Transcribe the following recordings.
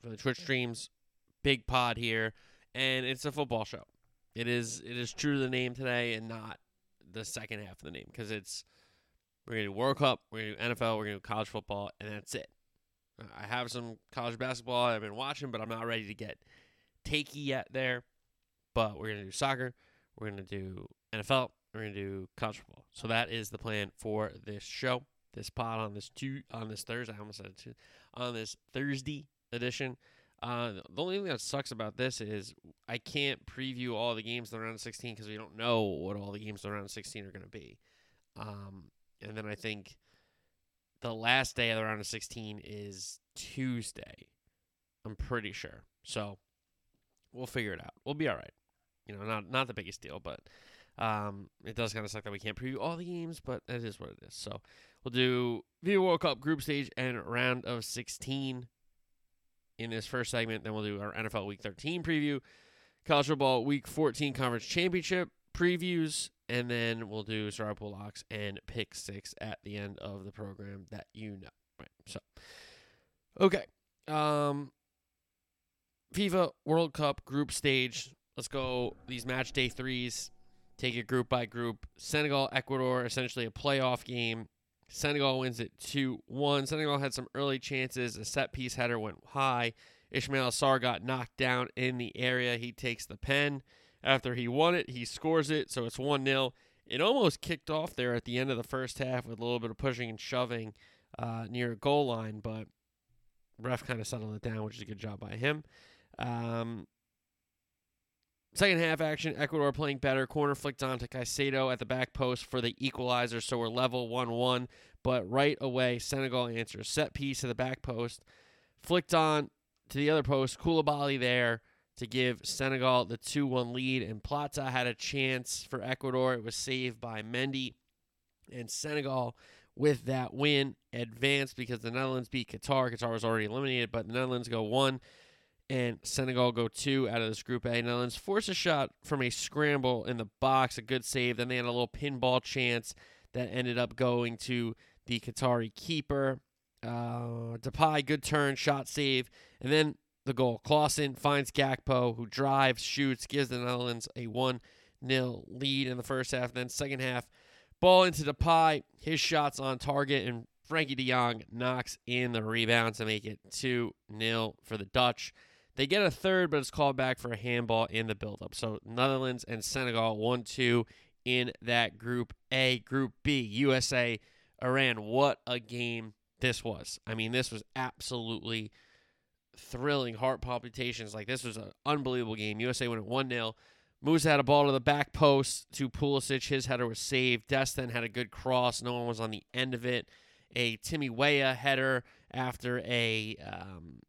for the Twitch streams. Big pod here. And it's a football show. It is it is true to the name today and not the second half of the name because it's we're gonna do World Cup, we're gonna do NFL, we're gonna do college football, and that's it. I have some college basketball I've been watching, but I'm not ready to get takey yet there. But we're gonna do soccer, we're gonna do NFL, we're gonna do college football. So that is the plan for this show, this pod on this two on this Thursday. I almost said two on this Thursday edition. Uh, the only thing that sucks about this is I can't preview all the games in the round of 16 because we don't know what all the games in the round of 16 are going to be. Um, and then I think the last day of the round of 16 is Tuesday. I'm pretty sure. So we'll figure it out. We'll be all right. You know, not not the biggest deal, but um, it does kind of suck that we can't preview all the games, but that is what it is. So we'll do FIFA World Cup group stage and round of 16 in this first segment. Then we'll do our NFL Week 13 preview, college football Week 14 conference championship previews, and then we'll do Star Pool Locks and Pick Six at the end of the program that you know. Right. So, okay. Um, FIFA World Cup group stage. Let's go these match day threes. Take it group by group. Senegal, Ecuador, essentially a playoff game. Senegal wins it 2 1. Senegal had some early chances. A set piece header went high. Ismaila Sarr got knocked down in the area. He takes the pen. After he won it, he scores it, so it's 1 0. It almost kicked off there at the end of the first half with a little bit of pushing and shoving uh, near a goal line, but ref kind of settled it down, which is a good job by him. Um, second half action, Ecuador playing better. Corner flicked on to Caicedo at the back post for the equalizer, so we're level 1 1. But right away, Senegal answers. Set piece to the back post, flicked on to the other post. Koulibaly there to give Senegal the 2 1 lead. And Plata had a chance for Ecuador. It was saved by Mendy. And Senegal, with that win, advanced because the Netherlands beat Qatar. Qatar was already eliminated, but the Netherlands go 1 and Senegal go 2 out of this Group A. Netherlands force a shot from a scramble in the box, a good save. Then they had a little pinball chance that ended up going to the Qatari keeper. Uh, Depay, good turn, shot save. And then the goal. Klaassen finds Gakpo, who drives, shoots, gives the Netherlands a 1 0 lead in the first half. Then, second half, ball into Depay. His shot's on target, and Frenkie de Jong knocks in the rebound to make it 2 0 for the Dutch. They get a third, but it's called back for a handball in the buildup. So, Netherlands and Senegal 1 2 in that Group A. Group B, USA, Iran. What a game this was. I mean, this was absolutely thrilling heart palpitations. Like this was an unbelievable game. USA went at 1 0. Musah had a ball to the back post to Pulisic. His header was saved. Destin had a good cross. No one was on the end of it. A Timmy Weah header after a um,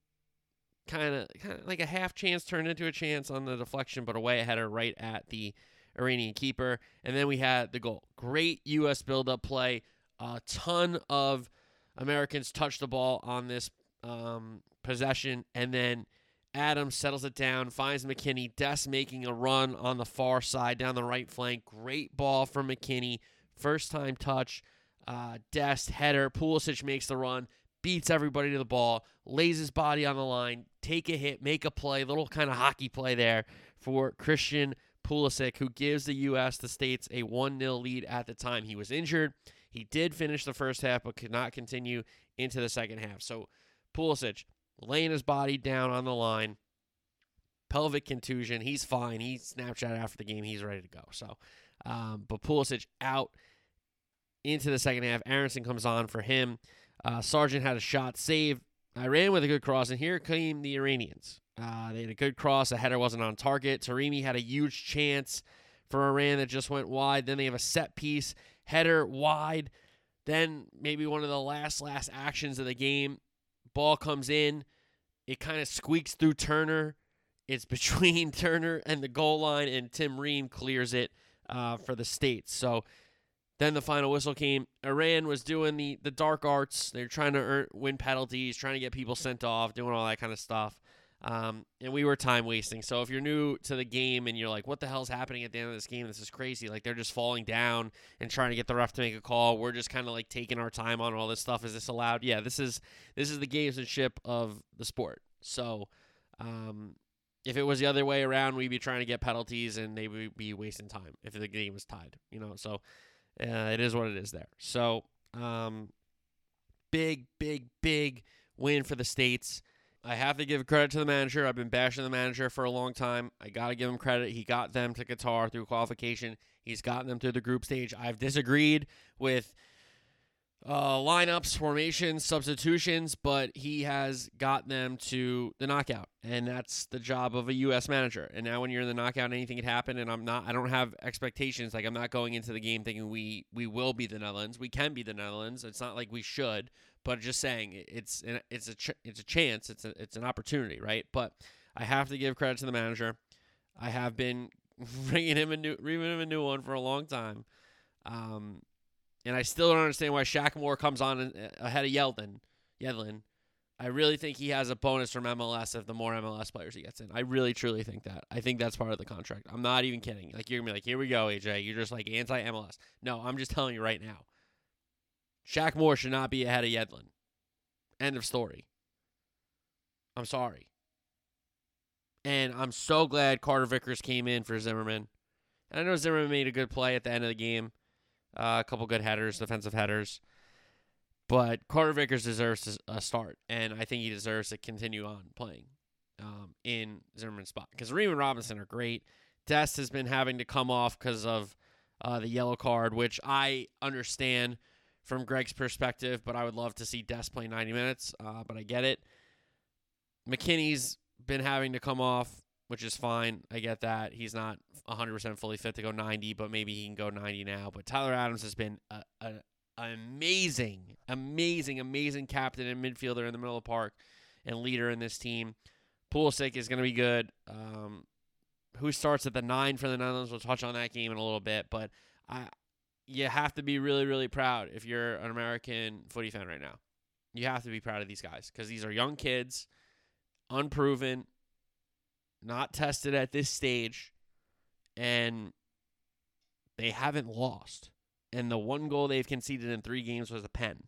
kind of kind of like a half chance turned into a chance on the deflection, but a Weah header right at the Iranian keeper. And then we had the goal. Great U.S. build-up play. A ton of Americans touched the ball on this um, possession, and then Adams settles it down, finds McKennie. Des making a run on the far side down the right flank. Great ball from McKennie. First time touch. Uh, Dest header. Pulisic makes the run, beats everybody to the ball, lays his body on the line, take a hit, make a play. Little kind of hockey play there for Christian Pulisic, who gives the U.S. the States a 1 0 lead at the time. He was injured. He did finish the first half, but could not continue into the second half. So Pulisic laying his body down on the line, pelvic contusion. He's fine. He Snapchat after the game. He's ready to go. So, um, but Pulisic out into the second half. Aaronson comes on for him. Uh, Sargent had a shot saved. Iran with a good cross, and here came the Iranians. Uh, they had a good cross. The header wasn't on target. Taremi had a huge chance for Iran that just went wide. Then they have a set piece header wide. Then maybe one of the last last actions of the game. Ball comes in it kind of squeaks through Turner. It's between Turner and the goal line, and Tim Ream clears it uh, for the States. So then the final whistle came. Iran was doing the, the dark arts. They're trying to earn, win penalties, trying to get people sent off, doing all that kind of stuff. Um, and we were time wasting. So if you're new to the game and you're like, what the hell's happening at the end of this game? This is crazy. Like they're just falling down and trying to get the ref to make a call. We're just kind of like taking our time on all this stuff. Is this allowed? Yeah, this is this is the gamesmanship of the sport. So um, if it was the other way around, we'd be trying to get penalties and they would be wasting time if the game was tied. You know, so uh, it is what it is there. So um, big, big, big win for the states. I have to give credit to the manager. I've been bashing the manager for a long time. I got to give him credit. He got them to Qatar through qualification. He's gotten them through the group stage. I've disagreed with uh, lineups, formations, substitutions, but he has got them to the knockout, and that's the job of a U.S. manager. And now, when you're in the knockout, anything can happen. And I'm not, I don't have expectations. Like I'm not going into the game thinking we we will be the Netherlands. We can be the Netherlands. It's not like we should, but just saying it's it's a ch- it's a chance. It's a it's an opportunity, right? But I have to give credit to the manager. I have been bringing him a new, bringing him a new one for a long time. Um, and I still don't understand why Shaq Moore comes on uh, ahead of Yeldon. Yedlin. I really think he has a bonus from MLS if the more MLS players he gets in. I really truly think that. I think that's part of the contract. I'm not even kidding. Like you're gonna be like, here we go, AJ. You're just like anti MLS. No, I'm just telling you right now. Shaq Moore should not be ahead of Yedlin. End of story. I'm sorry. And I'm so glad Carter Vickers came in for Zimmerman. And I know Zimmerman made a good play at the end of the game. Uh, a couple good headers, defensive headers. But Carter Vickers deserves a start, and I think he deserves to continue on playing um, in Zimmerman's spot. Because Ream and Robinson are great. Dest has been having to come off because of uh, the yellow card, which I understand from Greg's perspective, but I would love to see Dest play 90 minutes, uh, but I get it. McKennie's been having to come off, which is fine. I get that. He's not 100% fully fit to go 90, but maybe he can go 90 now. But Tyler Adams has been a, a amazing, amazing, amazing captain and midfielder in the middle of the park and leader in this team. Pulisic is going to be good. Um, who starts at the nine for the Netherlands? We'll touch on that game in a little bit, but I, you have to be really, really proud if you're an American footy fan right now. You have to be proud of these guys because these are young kids, unproven, not tested at this stage, and they haven't lost. And the one goal they've conceded in three games was a pen.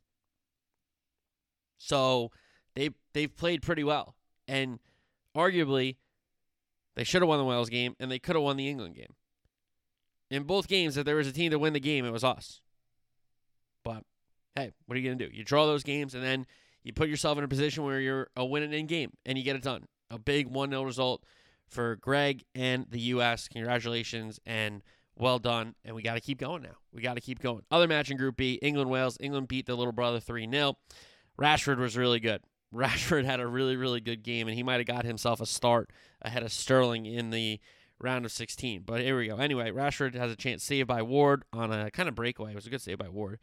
So they they've played pretty well. And arguably, they should have won the Wales game and they could have won the England game. In both games, if there was a team to win the game, it was us. But hey, what are you to do? You draw those games and then you put yourself in a position where you're a winning in game and you get it done. A big 1 0 result for Greg and the U.S. Congratulations and well done. And we got to keep going now. We got to keep going. Other match in Group B England Wales. England beat the little brother 3 0. Rashford was really good. Rashford had a really, really good game, and he might have got himself a start ahead of Sterling in the round of 16. But here we go. Anyway, Rashford has a chance saved by Ward on a kind of breakaway. It was a good save by Ward.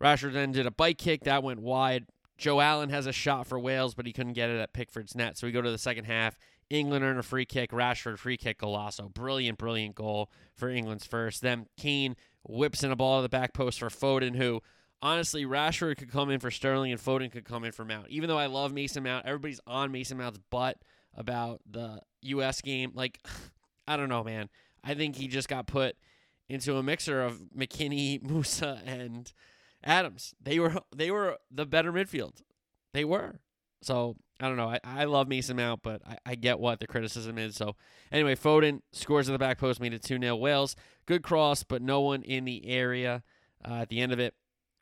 Rashford then did a bike kick that went wide. Joe Allen has a shot for Wales, but he couldn't get it at Pickford's net. So we go to the second half. England earn a free kick. Rashford free kick. Golazo. Brilliant, brilliant goal for England's first. Then Kane whips in a ball to the back post for Foden, who honestly, Rashford could come in for Sterling and Foden could come in for Mount. Even though I love Mason Mount, everybody's on Mason Mount's butt about the U.S. game. Like, I don't know, man. I think he just got put into a mixer of McKennie, Musah, and Adams. They were they were the better midfield. They were. So I don't know. I, I love Mason Mount, but I, I get what the criticism is. So anyway, Foden scores at the back post, made it 2 0 Wales. Good cross, but no one in the area uh, at the end of it.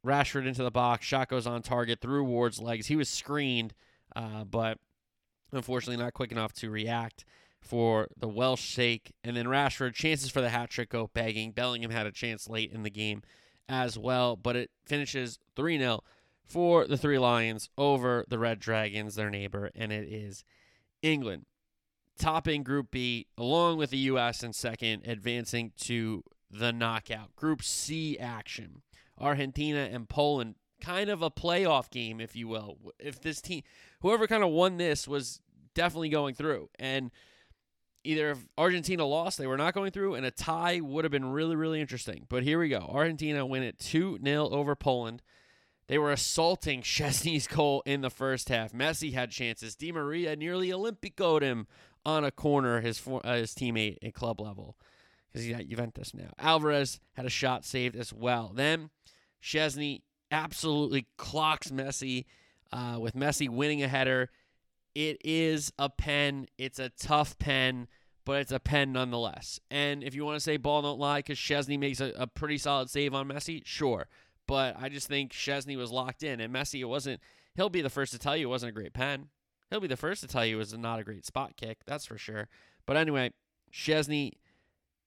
Rashford into the box. Shot goes on target through Ward's legs. He was screened, uh, but unfortunately not quick enough to react for the Welsh sake. And then Rashford, chances for the hat trick go begging. Bellingham had a chance late in the game as well, but it finishes 3 0 for the Three Lions over the Red Dragons, their neighbor, and it is England. Topping Group B, along with the U.S. in second, advancing to the knockout. Group C action. Argentina and Poland kind of a playoff game, if you will. If this team, whoever kind of won this, was definitely going through. And either if Argentina lost, they were not going through, and a tie would have been really, really interesting. But here we go. Argentina win it 2 0 over Poland. They were assaulting Szczesny's goal in the first half. Messi had chances. Di Maria nearly Olympicoed him on a corner, his, for, uh, his teammate at club level, because he's at Juventus now. Alvarez had a shot saved as well. Then Szczesny absolutely clocks Messi uh, with Messi winning a header. It is a pen. It's a tough pen, but it's a pen nonetheless. And if you want to say ball don't lie because Szczesny makes a, a, pretty solid save on Messi, sure. But I just think Szczesny was locked in. And Messi, it wasn't, he'll be the first to tell you it wasn't a great pen. He'll be the first to tell you it was not a great spot kick. That's for sure. But anyway, Szczesny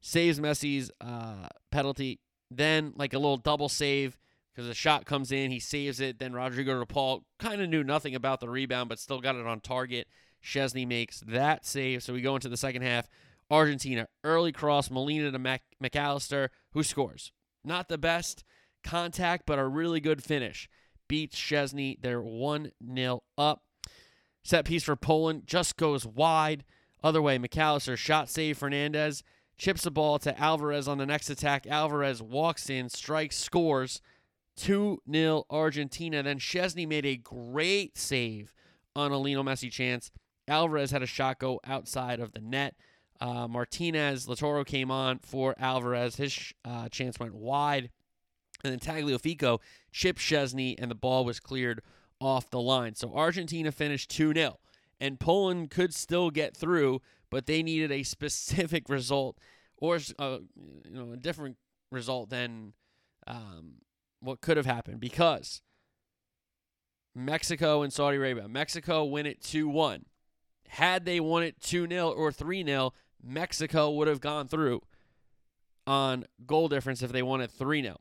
saves Messi's uh, penalty. Then, like a little double save because the shot comes in, he saves it. Then Rodrigo de Paul kind of knew nothing about the rebound, but still got it on target. Szczesny makes that save. So we go into the second half. Argentina, early cross, Molina to Mac- McAllister, who scores. Not the best contact, but a really good finish. Beats Szczesny. They're 1 0 up. Set piece for Poland just goes wide. Other way, Mac Allister shot save Fernandez. Chips the ball to Alvarez on the next attack. Alvarez walks in, strikes, scores. 2 0 Argentina. Then Szczesny made a great save on a Lionel Messi chance. Alvarez had a shot go outside of the net. Uh, Martinez, Lautaro came on for Alvarez. His uh, chance went wide. And then Tagliafico chipped Szczesny, and the ball was cleared off the line. So Argentina finished 2 0. And Poland could still get through, but they needed a specific result or uh, you know a different result than um, what could have happened because Mexico and Saudi Arabia. Mexico win it 2 1. Had they won it 2 0 or 3 0, Mexico would have gone through on goal difference if they won it 3 0.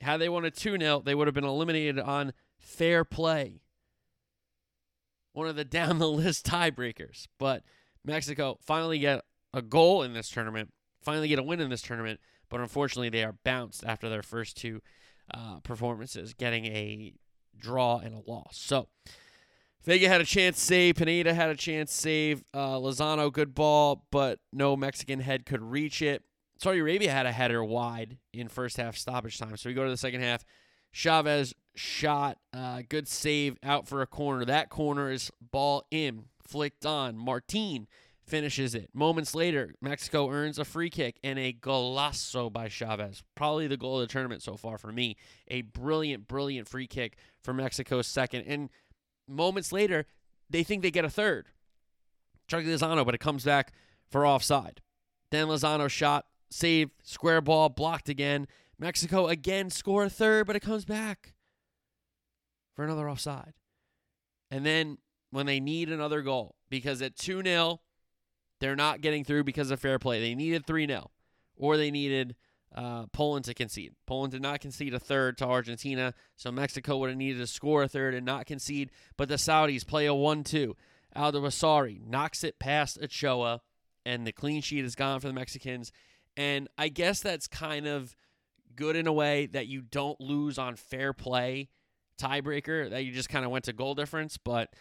Had they won a 2 0, they would have been eliminated on fair play. One of the down the list tiebreakers. But Mexico finally get a goal in this tournament, finally get a win in this tournament, but unfortunately they are bounced after their first two uh, performances, getting a draw and a loss. So Vega had a chance save. Pineda had a chance save. Uh, Lozano, good ball, but no Mexican head could reach it. Saudi Arabia had a header wide in first half stoppage time. So we go to the second half. Chavez shot, uh, good save out for a corner. That corner is ball in, flicked on. Martin finishes it. Moments later, Mexico earns a free kick and a golazo by Chavez. Probably the goal of the tournament so far for me. A brilliant, brilliant free kick for Mexico's second. And moments later, they think they get a third. Chucky Lozano, but it comes back for offside. Then Lozano shot, saved, square ball, blocked again. Mexico again score a third, but it comes back for another offside. And then when they need another goal, because at 2 0, they're not getting through because of fair play. They needed 3 0, or they needed uh, Poland to concede. Poland did not concede a third to Argentina, so Mexico would have needed to score a third and not concede. But the Saudis play a 1 2. Aldawasari knocks it past Ochoa, and the clean sheet is gone for the Mexicans. And I guess that's kind of good in a way that you don't lose on fair play tiebreaker, that you just kind of went to goal difference. But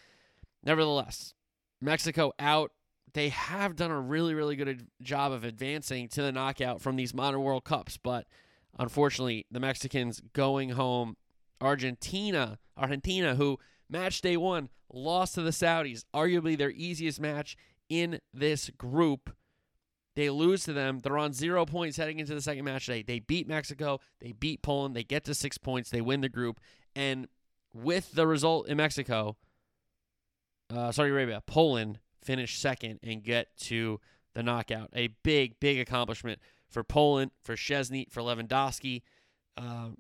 nevertheless, Mexico out they have done a really, really good job of advancing to the knockout from these modern World Cups. But unfortunately, the Mexicans going home. Argentina, Argentina, who match day one lost to the Saudis, arguably their easiest match in this group. They lose to them. They're on zero points heading into the second match day. They beat Mexico. They beat Poland. They get to six points. They win the group. And with the result in Mexico, uh, Saudi Arabia, Poland finish second and get to the knockout. A big, big accomplishment for Poland, for Szczesny, for Lewandowski. Um,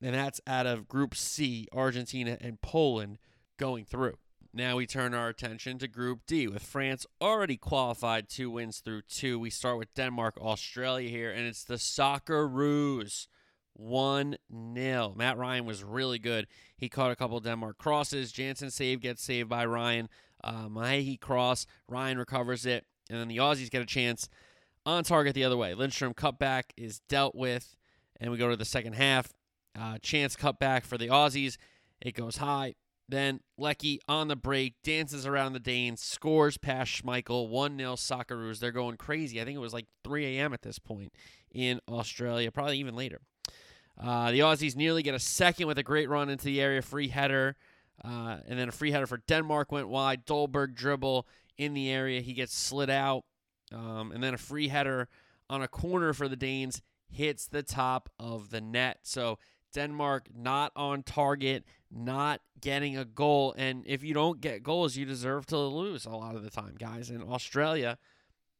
and that's out of Group C, Argentina and Poland going through. Now we turn our attention to Group D with France already qualified two wins through two. We start with Denmark, Australia here, and it's the Socceroos. 1 0. Matt Ryan was really good. He caught a couple Denmark crosses. Jansen save gets saved by Ryan. Uh, Maehle cross. Ryan recovers it. And then the Aussies get a chance on target the other way. Lindstrom cutback is dealt with. And we go to the second half. Uh, chance cut back for the Aussies. It goes high. Then Leckie on the break dances around the Danes, scores past Schmeichel, 1 0 Socceroos. They're going crazy. I think it was like 3 a.m. at this point in Australia, probably even later. Uh, the Aussies nearly get a second with a great run into the area, free header, uh, and then a free header for Denmark went wide. Dolberg dribble in the area, he gets slid out, um, and then a free header on a corner for the Danes hits the top of the net. So Denmark not on target, not getting a goal, and if you don't get goals, you deserve to lose a lot of the time, guys. In Australia,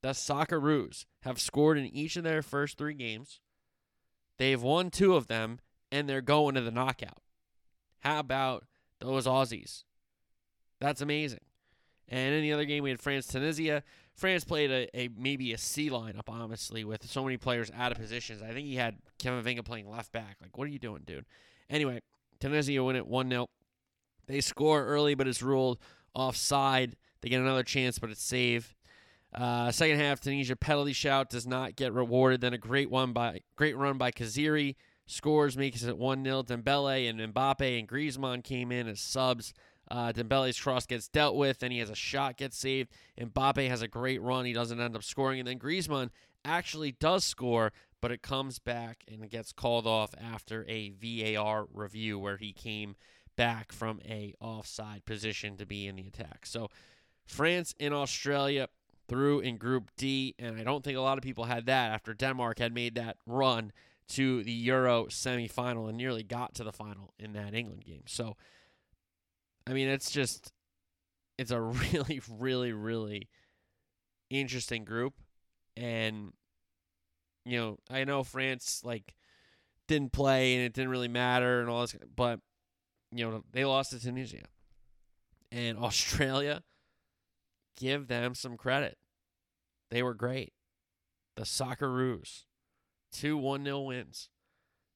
the Socceroos have scored in each of their first three games. They've won two of them, and they're going to the knockout. How about those Aussies? That's amazing. And in the other game, we had France Tunisia. France played a, a maybe a C lineup, honestly, with so many players out of positions. I think he had Camavinga playing left back. Like, what are you doing, dude? Anyway, Tunisia win it 1 0. They score early, but it's ruled offside. They get another chance, but it's saved. Uh, second half, Tunisia penalty shout does not get rewarded. Then a great one by great run by Khazri scores, makes it one 0 Dembele and Mbappe and Griezmann came in as subs. Uh, Dembele's cross gets dealt with, and he has a shot gets saved. Mbappe has a great run. He doesn't end up scoring, and then Griezmann actually does score, but it comes back and it gets called off after a VAR review where he came back from a offside position to be in the attack. So France and Australia through in Group D, and I don't think a lot of people had that after Denmark had made that run to the Euro semifinal and nearly got to the final in that England game. So, I mean, it's just, it's a really, really, really interesting group. And, you know, I know France, like, didn't play and it didn't really matter and all this, but, you know, they lost to Tunisia. And Australia, give them some credit. They were great. The Socceroos, two one 0 wins,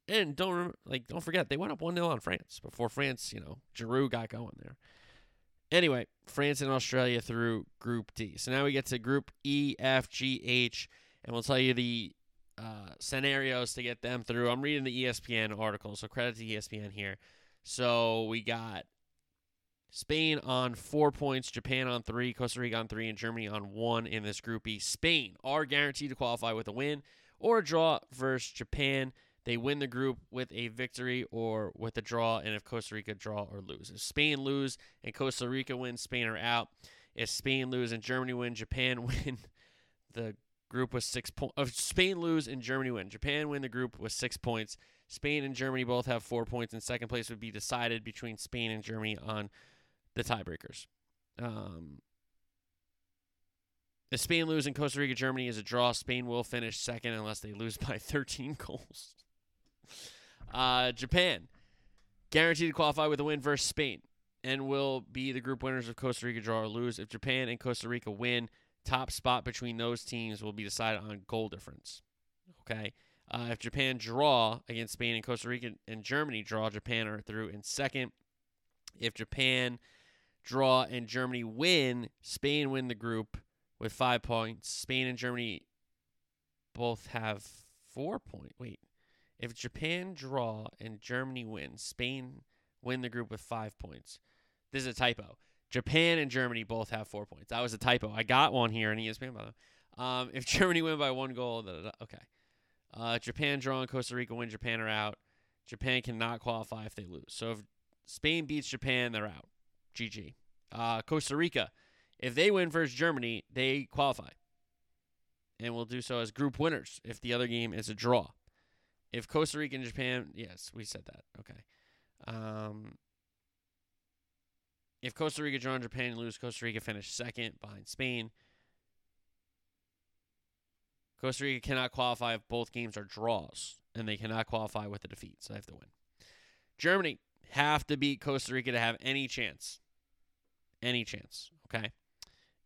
and don't like don't forget they went up one 0 on France before France, you know, Giroud got going there. Anyway, France and Australia through Group D. So now we get to Group E, F, G, H, and we'll tell you the uh, scenarios to get them through. I'm reading the ESPN article, so credit to ESPN here. So we got Spain on four points, Japan on three, Costa Rica on three, and Germany on one in this Group E. Spain are guaranteed to qualify with a win or a draw versus Japan. They win the group with a victory or with a draw, and if Costa Rica draw or lose. If Spain lose and Costa Rica win, Spain are out. If Spain lose and Germany win, Japan win the group with six points. If Spain lose and Germany win, Japan win the group with six points. Spain and Germany both have four points, and second place would be decided between Spain and Germany on the tiebreakers. Um, if Spain lose and Costa Rica Germany is a draw, Spain will finish second unless they lose by 13 goals. Uh, Japan guaranteed to qualify with a win versus Spain and will be the group winners of Costa Rica draw or lose. If Japan and Costa Rica win, top spot between those teams will be decided on goal difference. Okay. Uh, if Japan draw against Spain and Costa Rica and Germany draw, Japan are through in second. If Japan draw and Germany win, Spain win the group with five points. Spain and Germany both have four points. Wait, if Japan draw and Germany win, Spain win the group with five points. This is a typo. Japan and Germany both have four points. That was a typo. I got one here in ESPN by the way. Um, if Germany win by one goal, da, da, da, okay. Uh, Japan draw and Costa Rica win. Japan are out. Japan cannot qualify if they lose. So if Spain beats Japan, they're out. GG. Uh, Costa Rica, if they win versus Germany, they qualify. And will do so as group winners if the other game is a draw. If Costa Rica and Japan, yes, we said that. Okay. Um, if Costa Rica draw and Japan lose, Costa Rica finish second behind Spain. Costa Rica cannot qualify if both games are draws, and they cannot qualify with a defeat, so they have to win. Germany have to beat Costa Rica to have any chance. Any chance, okay?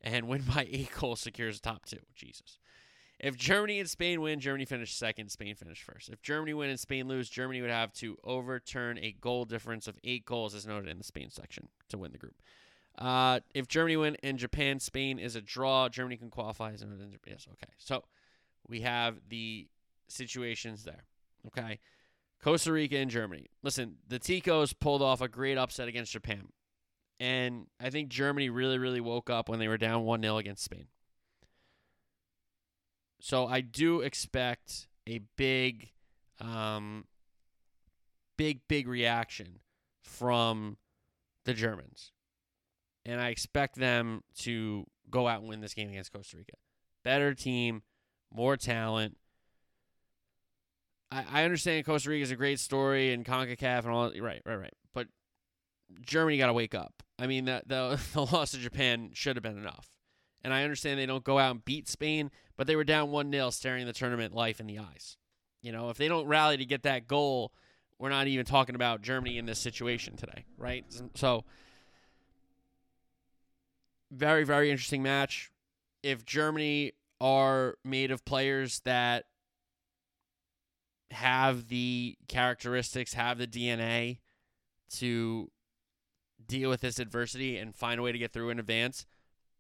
And win by eight goals secures top two. Jesus. If Germany and Spain win, Germany finish second, Spain finish first. If Germany win and Spain lose, Germany would have to overturn a goal difference of eight goals, as noted in the Spain section, to win the group. Uh, if Germany win and Japan, Spain is a draw, Germany can qualify as an yes. Okay, so we have the situations there. Okay, Costa Rica and Germany. Listen, the Ticos pulled off a great upset against Japan. And I think Germany really, really woke up when they were down 1 0 against Spain. So I do expect a big, um, big, big reaction from the Germans. And I expect them to go out and win this game against Costa Rica. Better team, more talent. I, I understand Costa Rica is a great story and CONCACAF and all. Right, right, right. But Germany got to wake up. I mean, the, the, the loss to Japan should have been enough. And I understand they don't go out and beat Spain, but they were down 1 0, staring the tournament life in the eyes. You know, if they don't rally to get that goal, we're not even talking about Germany in this situation today, right? So, very, very interesting match. If Germany are made of players that have the characteristics, have the DNA to deal with this adversity and find a way to get through in advance,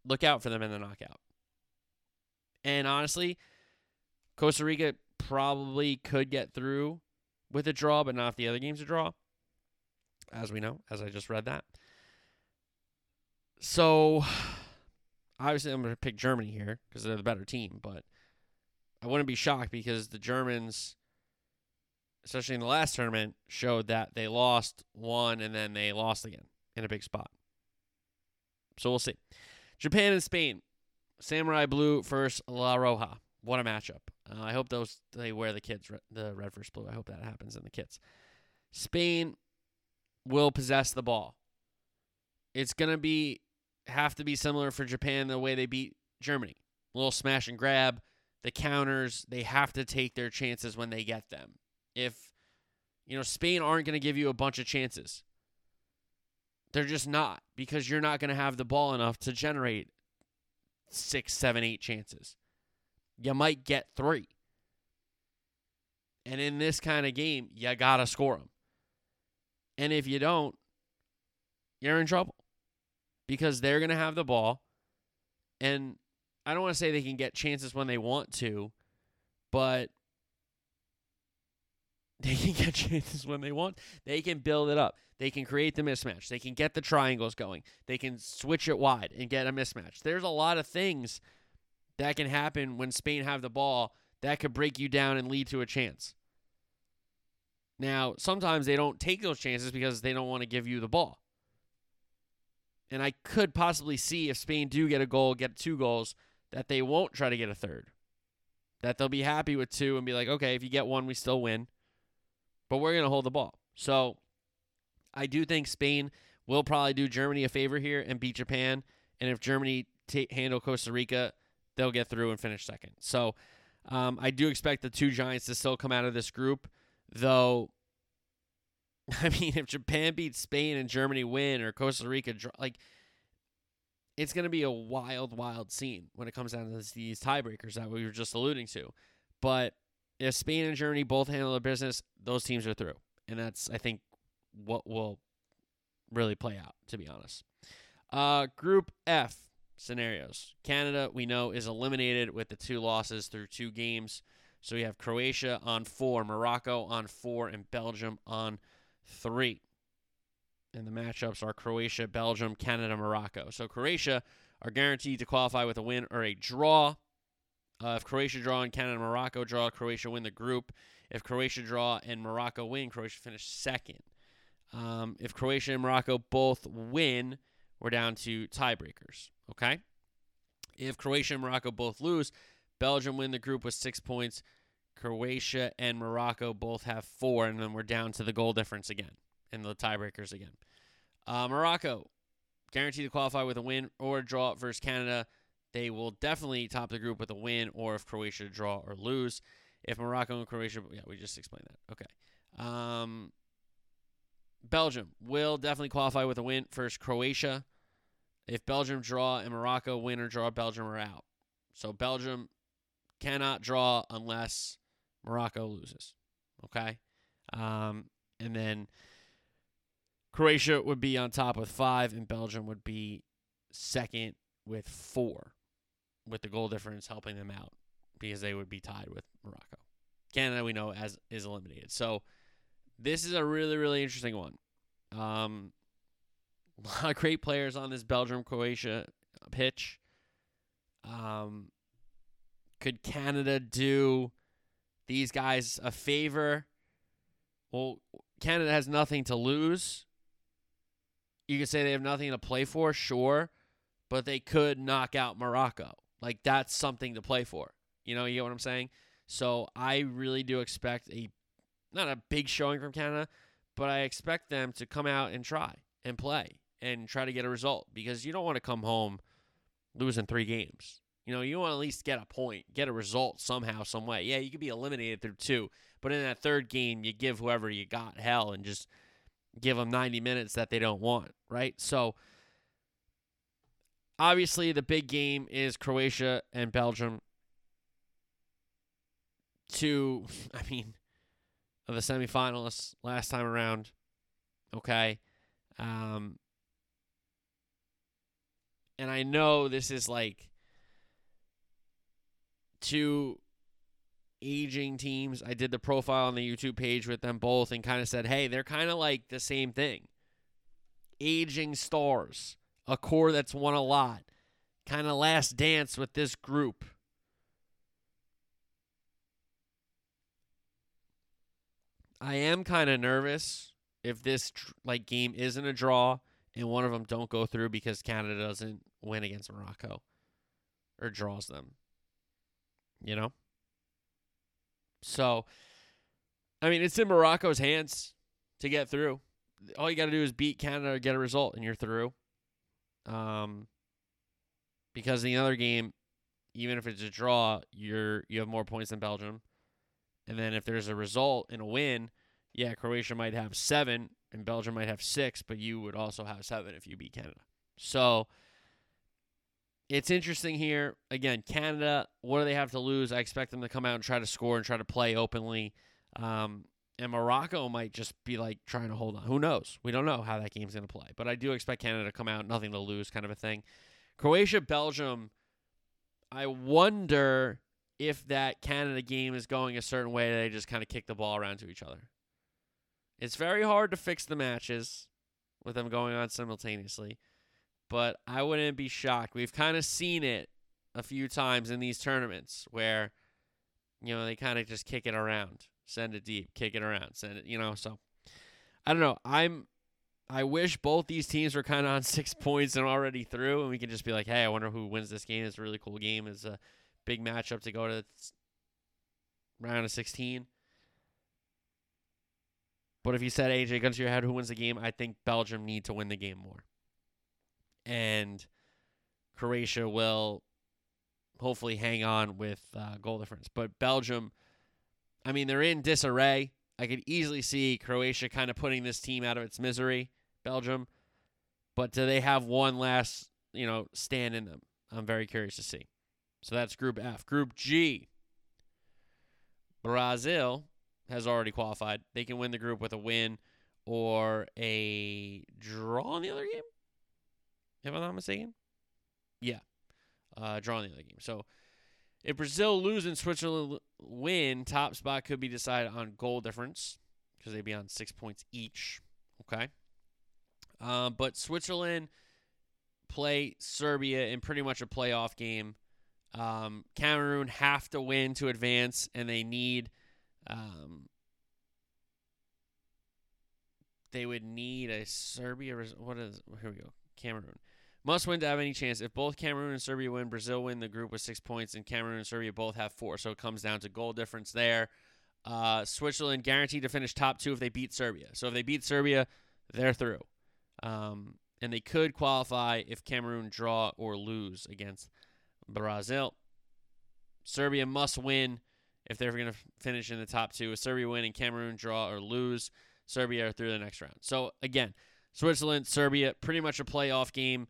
look out for them in the knockout. And honestly, Costa Rica probably could get through with a draw, but not if the other game's a draw, as we know, as I just read that. So, obviously, I'm going to pick Germany here because they're the better team, but I wouldn't be shocked because the Germans, especially in the last tournament, showed that they lost one and then they lost again in a big spot. So we'll see. Japan and Spain. Samurai Blue versus La Roja. What a matchup. Uh, I hope those they wear the kids the red versus blue. I hope that happens in the kits. Spain will possess the ball. It's gonna be have to be similar for Japan the way they beat Germany. A little smash and grab, the counters, they have to take their chances when they get them. If you know, Spain aren't to give you a bunch of chances. They're just not because you're not going to have the ball enough to generate six, seven, eight chances. You might get three. And in this kind of game, you got to score them. And if you don't, you're in trouble because they're going to have the ball. And I don't want to say they can get chances when they want to, but they can get chances when they want. They can build it up. They can create the mismatch. They can get the triangles going. They can switch it wide and get a mismatch. There's a lot of things that can happen when Spain have the ball that could break you down and lead to a chance. Now, sometimes they don't take those chances because they don't want to give you the ball. And I could possibly see if Spain do get a goal, get two goals, that they won't try to get a third. That they'll be happy with two and be like, okay, if you get one, we still win. But we're going to hold the ball. So I do think Spain will probably do Germany a favor here and beat Japan. And if Germany t- handle Costa Rica, they'll get through and finish second. So um, I do expect the two giants to still come out of this group, though I mean, if Japan beats Spain and Germany win, or Costa Rica, like, it's going to be a wild, wild scene when it comes down to these tiebreakers that we were just alluding to. But if Spain and Germany both handle their business, those teams are through, and that's I think what will really play out. To be honest, uh, Group F scenarios. Canada, we know, is eliminated with the two losses through two games. So we have Croatia on four, Morocco on four, and Belgium on three. And the matchups are Croatia, Belgium, Canada, Morocco. So Croatia are guaranteed to qualify with a win or a draw. Uh, if Croatia draw and Canada and Morocco draw, Croatia win the group. If Croatia draw and Morocco win, Croatia finish second. Um, if Croatia and Morocco both win, we're down to tiebreakers. Okay. If Croatia and Morocco both lose, Belgium win the group with six points. Croatia and Morocco both have four, and then we're down to the goal difference again in the tiebreakers again. Uh, Morocco guaranteed to qualify with a win or a draw versus Canada. They will definitely top the group with a win, or if Croatia draw or lose. If Morocco and Croatia, yeah, we just explained that. Okay. Um, Belgium will definitely qualify with a win versus Croatia. If Belgium draw and Morocco win or draw, Belgium are out. So Belgium cannot draw unless Morocco loses. Okay. Um, and then Croatia would be on top with five, and Belgium would be second with four, with the goal difference helping them out because they would be tied with Morocco. Canada, we know, as is eliminated. So this is a really, really interesting one. Um, a lot of great players on this Belgium Croatia pitch. Um, could Canada do these guys a favor? Well, Canada has nothing to lose. You could say they have nothing to play for, sure, but they could knock out Morocco. Like that's something to play for. You know, you get what I'm saying? So I really do expect a not a big showing from Canada, but I expect them to come out and try and play and try to get a result because you don't want to come home losing three games. You know, you want to at least get a point, get a result somehow, some way. Yeah, you could be eliminated through two, but in that third game, you give whoever you got hell and just give them 90 minutes that they don't want, right? So, obviously, the big game is Croatia and Belgium. Two, I mean, of the semifinalists last time around. Okay. Um, and I know this is like two aging teams. I did the profile on the YouTube page with them both and kind of said, hey, they're kind of like the same thing. Aging stars, a core that's won a lot, kind of last dance with this group. I am kind of nervous if this like game isn't a draw and one of them don't go through because Canada doesn't win against Morocco or draws them. You know? So I mean, it's in Morocco's hands to get through. All you got to do is beat Canada or get a result and you're through. Um because in the other game even if it's a draw, you're you have more points than Belgium. And then if there's a result and a win, yeah, Croatia might have seven and Belgium might have six, but you would also have seven if you beat Canada. So it's interesting here. Again, Canada, what do they have to lose? I expect them to come out and try to score and try to play openly. Um, and Morocco might just be like trying to hold on. Who knows? We don't know how that game's going to play. But I do expect Canada to come out, nothing to lose, kind of a thing. Croatia, Belgium, I wonder if that Canada game is going a certain way, they just kind of kick the ball around to each other. It's very hard to fix the matches with them going on simultaneously, but I wouldn't be shocked. We've kind of seen it a few times in these tournaments where, you know, they kind of just kick it around, send it deep, kick it around, send it, you know. So I don't know. I'm. I wish both these teams were kind of on six points and already through, and we can just be like, "Hey, I wonder who wins this game." It's a really cool game. It's a big matchup to go to round of 16. But if you said AJ guns to your head, who wins the game? I think Belgium need to win the game more, and Croatia will hopefully hang on with uh, goal difference. But Belgium, I mean, they're in disarray. I could easily see Croatia kind of putting this team out of its misery. Belgium, but do they have one last, you know, stand in them? I'm very curious to see. So that's Group F. Group G. Brazil has already qualified. They can win the group with a win or a draw in the other game. If I'm not mistaken. Yeah. Uh, draw in the other game. So if Brazil lose and Switzerland win, top spot could be decided on goal difference because they'd be on six points each. Okay. Um, but Switzerland play Serbia in pretty much a playoff game. Um, Cameroon have to win to advance, and they need um, they would need a Serbia. What is here we go? Cameroon must win to have any chance. If both Cameroon and Serbia win, Brazil win the group with six points, and Cameroon and Serbia both have four. So it comes down to goal difference there. Uh, Switzerland guaranteed to finish top two if they beat Serbia. So if they beat Serbia, they're through. Um, and they could qualify if Cameroon draw or lose against Brazil. Serbia must win if they're going to finish in the top two. If Serbia win and Cameroon draw or lose, Serbia are through the next round. So again, Switzerland, Serbia, pretty much a playoff game.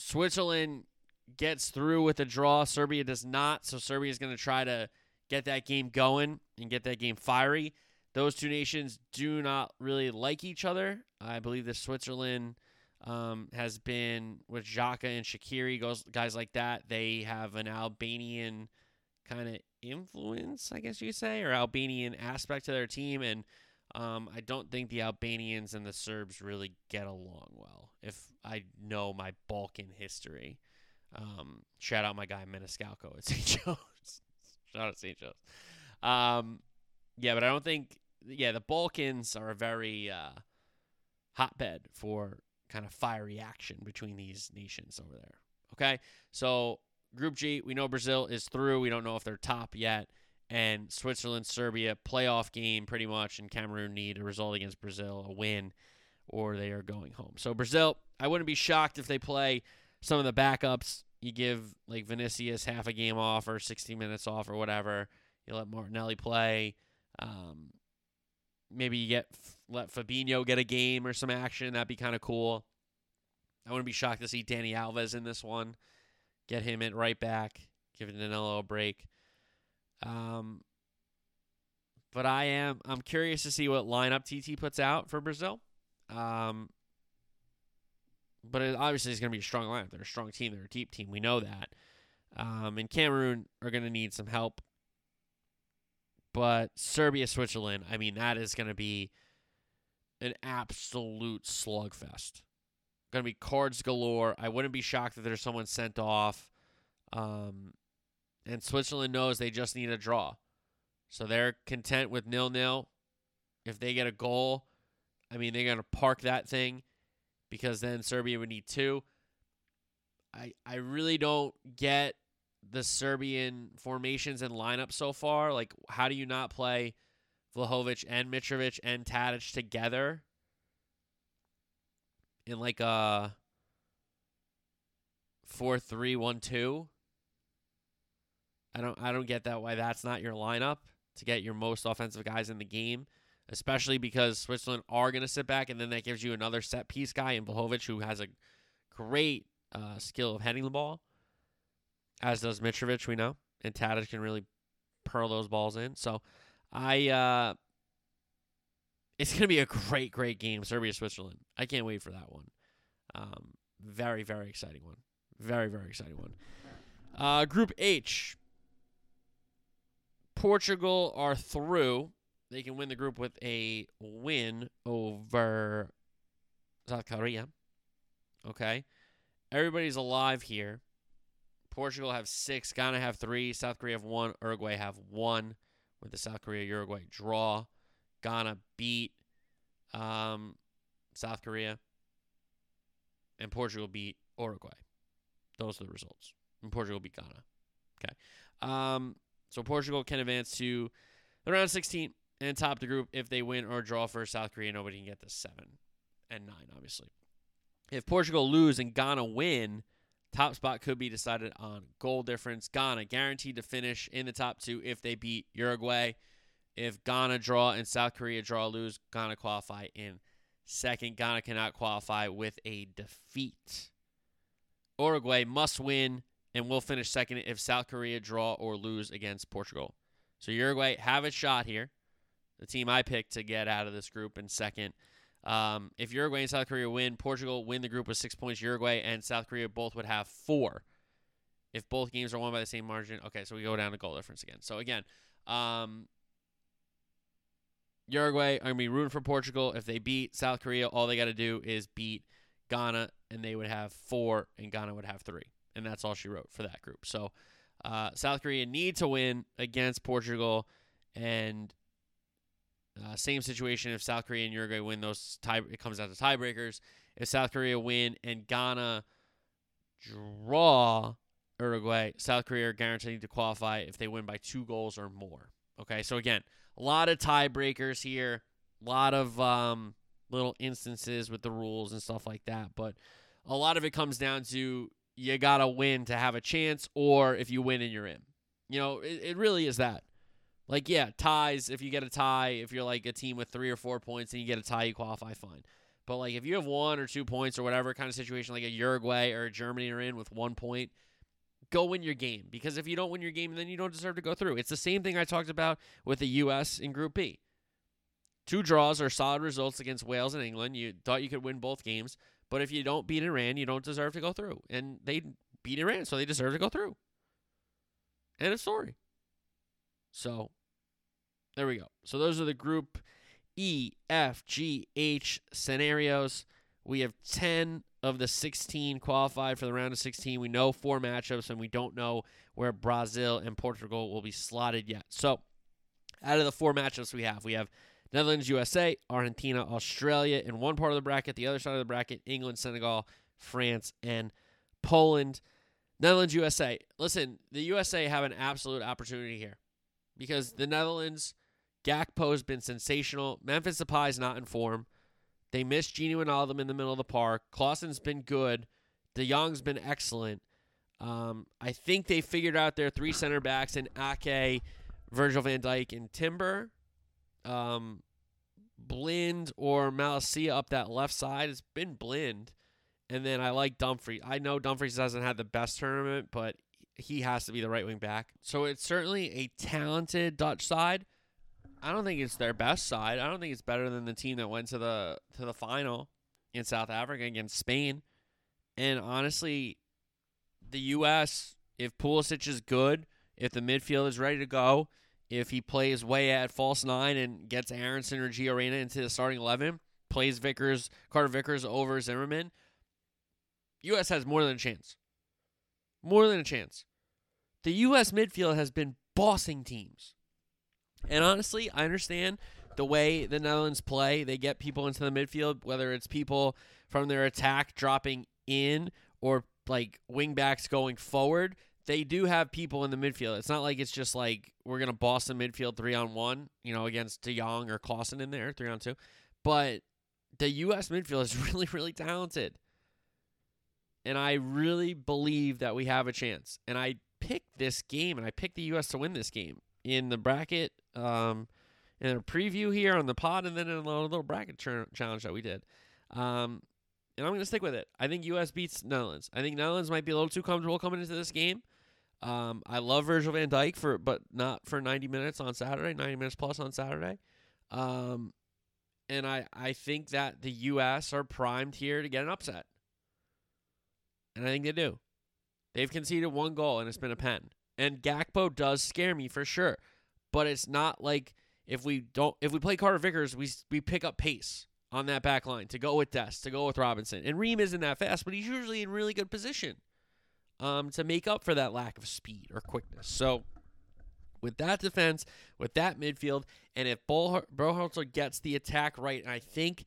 Switzerland gets through with a draw. Serbia does not. So Serbia is going to try to get that game going and get that game fiery. Those two nations do not really like each other. I believe that Switzerland um, has been with Xhaka and Shaqiri, goes guys like that. They have an Albanian kind of influence, I guess you say, or Albanian aspect to their team, and Um, I don't think the Albanians and the Serbs really get along well. If I know my Balkan history, um, shout out my guy Meniscalco at St. Joe's. shout out St. Joe's. Um, yeah, but I don't think. Yeah, the Balkans are a very uh, hotbed for kind of fiery action between these nations over there. Okay, so Group G, we know Brazil is through. We don't know if they're top yet. And Switzerland, Serbia, playoff game pretty much, and Cameroon need a result against Brazil, a win, or they are going home. So Brazil, I wouldn't be shocked if they play some of the backups. You give like Vinicius half a game off or 60 minutes off or whatever. You let Martinelli play. Um, maybe you get let Fabinho get a game or some action. That'd be kind of cool. I wouldn't be shocked to see Dani Alves in this one. Get him in right back. Give Danilo a break. Um, but I am I'm curious to see what lineup Tite puts out for Brazil. Um, but it obviously is going to be a strong lineup. They're a strong team. They're a deep team. We know that. Um, and Cameroon are going to need some help. But Serbia, Switzerland, I mean, that is going to be an absolute slugfest. Going to be cards galore. I wouldn't be shocked if there's someone sent off. Um, and Switzerland knows they just need a draw. So they're content with nil nil. If they get a goal, I mean, they're going to park that thing because then Serbia would need two. I, I really don't get the Serbian formations and lineup so far. Like, how do you not play Vlahovic and Mitrovic and Tadic together in like a four three one two? I don't I don't get that why that's not your lineup to get your most offensive guys in the game, especially because Switzerland are going to sit back and then that gives you another set piece guy in Vlahovic who has a great uh, skill of heading the ball, as does Mitrovic. We know, and Tadic can really pearl those balls in. So I uh, it's going to be a great great game, Serbia Switzerland. I can't wait for that one. Um, very very exciting one. Very very exciting one. Uh, group H. Portugal are through. They can win the group with a win over South Korea. Okay. Everybody's alive here. Portugal have six, Ghana have three, South Korea have one, Uruguay have one with the South Korea Uruguay draw. Ghana beat um, South Korea, and Portugal beat Uruguay. Those are the results. And Portugal beat Ghana. Okay. Um, so Portugal can advance to the round 16 and top the group if they win or draw for South Korea. Nobody can get to seven and nine, obviously. If Portugal lose and Ghana win, top spot could be decided on goal difference. Ghana guaranteed to finish in the top two if they beat Uruguay. If Ghana draw and South Korea draw lose, Ghana qualify in second. Ghana cannot qualify with a defeat. Uruguay must win and will finish second if South Korea draw or lose against Portugal. So Uruguay have a shot here. The team I picked to get out of this group in second. Um, if Uruguay and South Korea win, Portugal win the group with six points. Uruguay and South Korea both would have four. If both games are won by the same margin, okay, so we go down to goal difference again. So again, um, Uruguay are gonna be rooting for Portugal. If they beat South Korea, all they got to do is beat Ghana, and they would have four, and Ghana would have three, and that's all she wrote for that group. So uh, South Korea need to win against Portugal, and uh, same situation if South Korea and Uruguay win those tie, it comes out to tiebreakers. If South Korea win and Ghana draw Uruguay, South Korea are guaranteed to qualify if they win by two goals or more. Okay, so again, a lot of tiebreakers here, a lot of um, little instances with the rules and stuff like that, but a lot of it comes down to you gotta win to have a chance, or if you win and you're in. You know, it, it really is that. Like, yeah, ties, if you get a tie, if you're like a team with three or four points and you get a tie, you qualify fine. But like if you have one or two points or whatever kind of situation like a Uruguay or a Germany are in with one point, go win your game. Because if you don't win your game, then you don't deserve to go through. It's the same thing I talked about with the US in Group B. Two draws are solid results against Wales and England. You thought you could win both games, but if you don't beat Iran, you don't deserve to go through. And they beat Iran, so they deserve to go through. End a story. So there we go. So those are the Group E, F, G, H scenarios. We have 10 of the 16 qualified for the round of 16. We know four matchups, and we don't know where Brazil and Portugal will be slotted yet. So, out of the four matchups we have, we have Netherlands, USA, Argentina, Australia in one part of the bracket. The other side of the bracket, England, Senegal, France, and Poland. Netherlands, USA. Listen, the USA have an absolute opportunity here because the Netherlands, Gakpo has been sensational. Memphis Depay is not in form. They missed Gini Wijnaldum in the middle of the park. Klaassen's been good. De Jong's been excellent. Um, I think they figured out their three center backs in Ake, Virgil van Dijk, and Timber. Um, Blind or Malacia up that left side. It's been Blind. And then I like Dumfries. I know Dumfries hasn't had the best tournament, but he has to be the right wing back. So it's certainly a talented Dutch side. I don't think it's their best side. I don't think it's better than the team that went to the to the final in South Africa against Spain. And honestly, the U.S. if Pulisic is good, if the midfield is ready to go, if he plays Weah at false nine and gets Aaronson or Gio Reyna into the starting eleven, plays Vickers, Carter Vickers over Zimmerman, U.S. has more than a chance. More than a chance. The U.S. midfield has been bossing teams. And honestly, I understand the way the Netherlands play. They get people into the midfield, whether it's people from their attack dropping in or like wingbacks going forward. They do have people in the midfield. It's not like it's just like we're gonna boss the midfield three on one, you know, against De Jong or Klaassen in there, three on two. But the U.S. midfield is really, really talented and I really believe that we have a chance. And I picked this game, and I picked the U.S. to win this game in the bracket, um, in a preview here on the pod, and then in a little, bracket ch- challenge that we did. Um, and I'm going to stick with it. I think U.S. beats Netherlands. I think Netherlands might be a little too comfortable coming into this game. Um, I love Virgil van Dijk for, but not for 90 minutes on Saturday, 90 minutes plus on Saturday. Um, and I, I think that the U.S. are primed here to get an upset. And I think they do. They've conceded one goal and it's been a pen. And Gakpo does scare me for sure. But it's not like if we don't if we play Carter Vickers, we we pick up pace on that back line to go with Dest, to go with Robinson. And Ream isn't that fast, but he's usually in really good position um, to make up for that lack of speed or quickness. So with that defense, with that midfield, and if Berhalter gets the attack right, and I think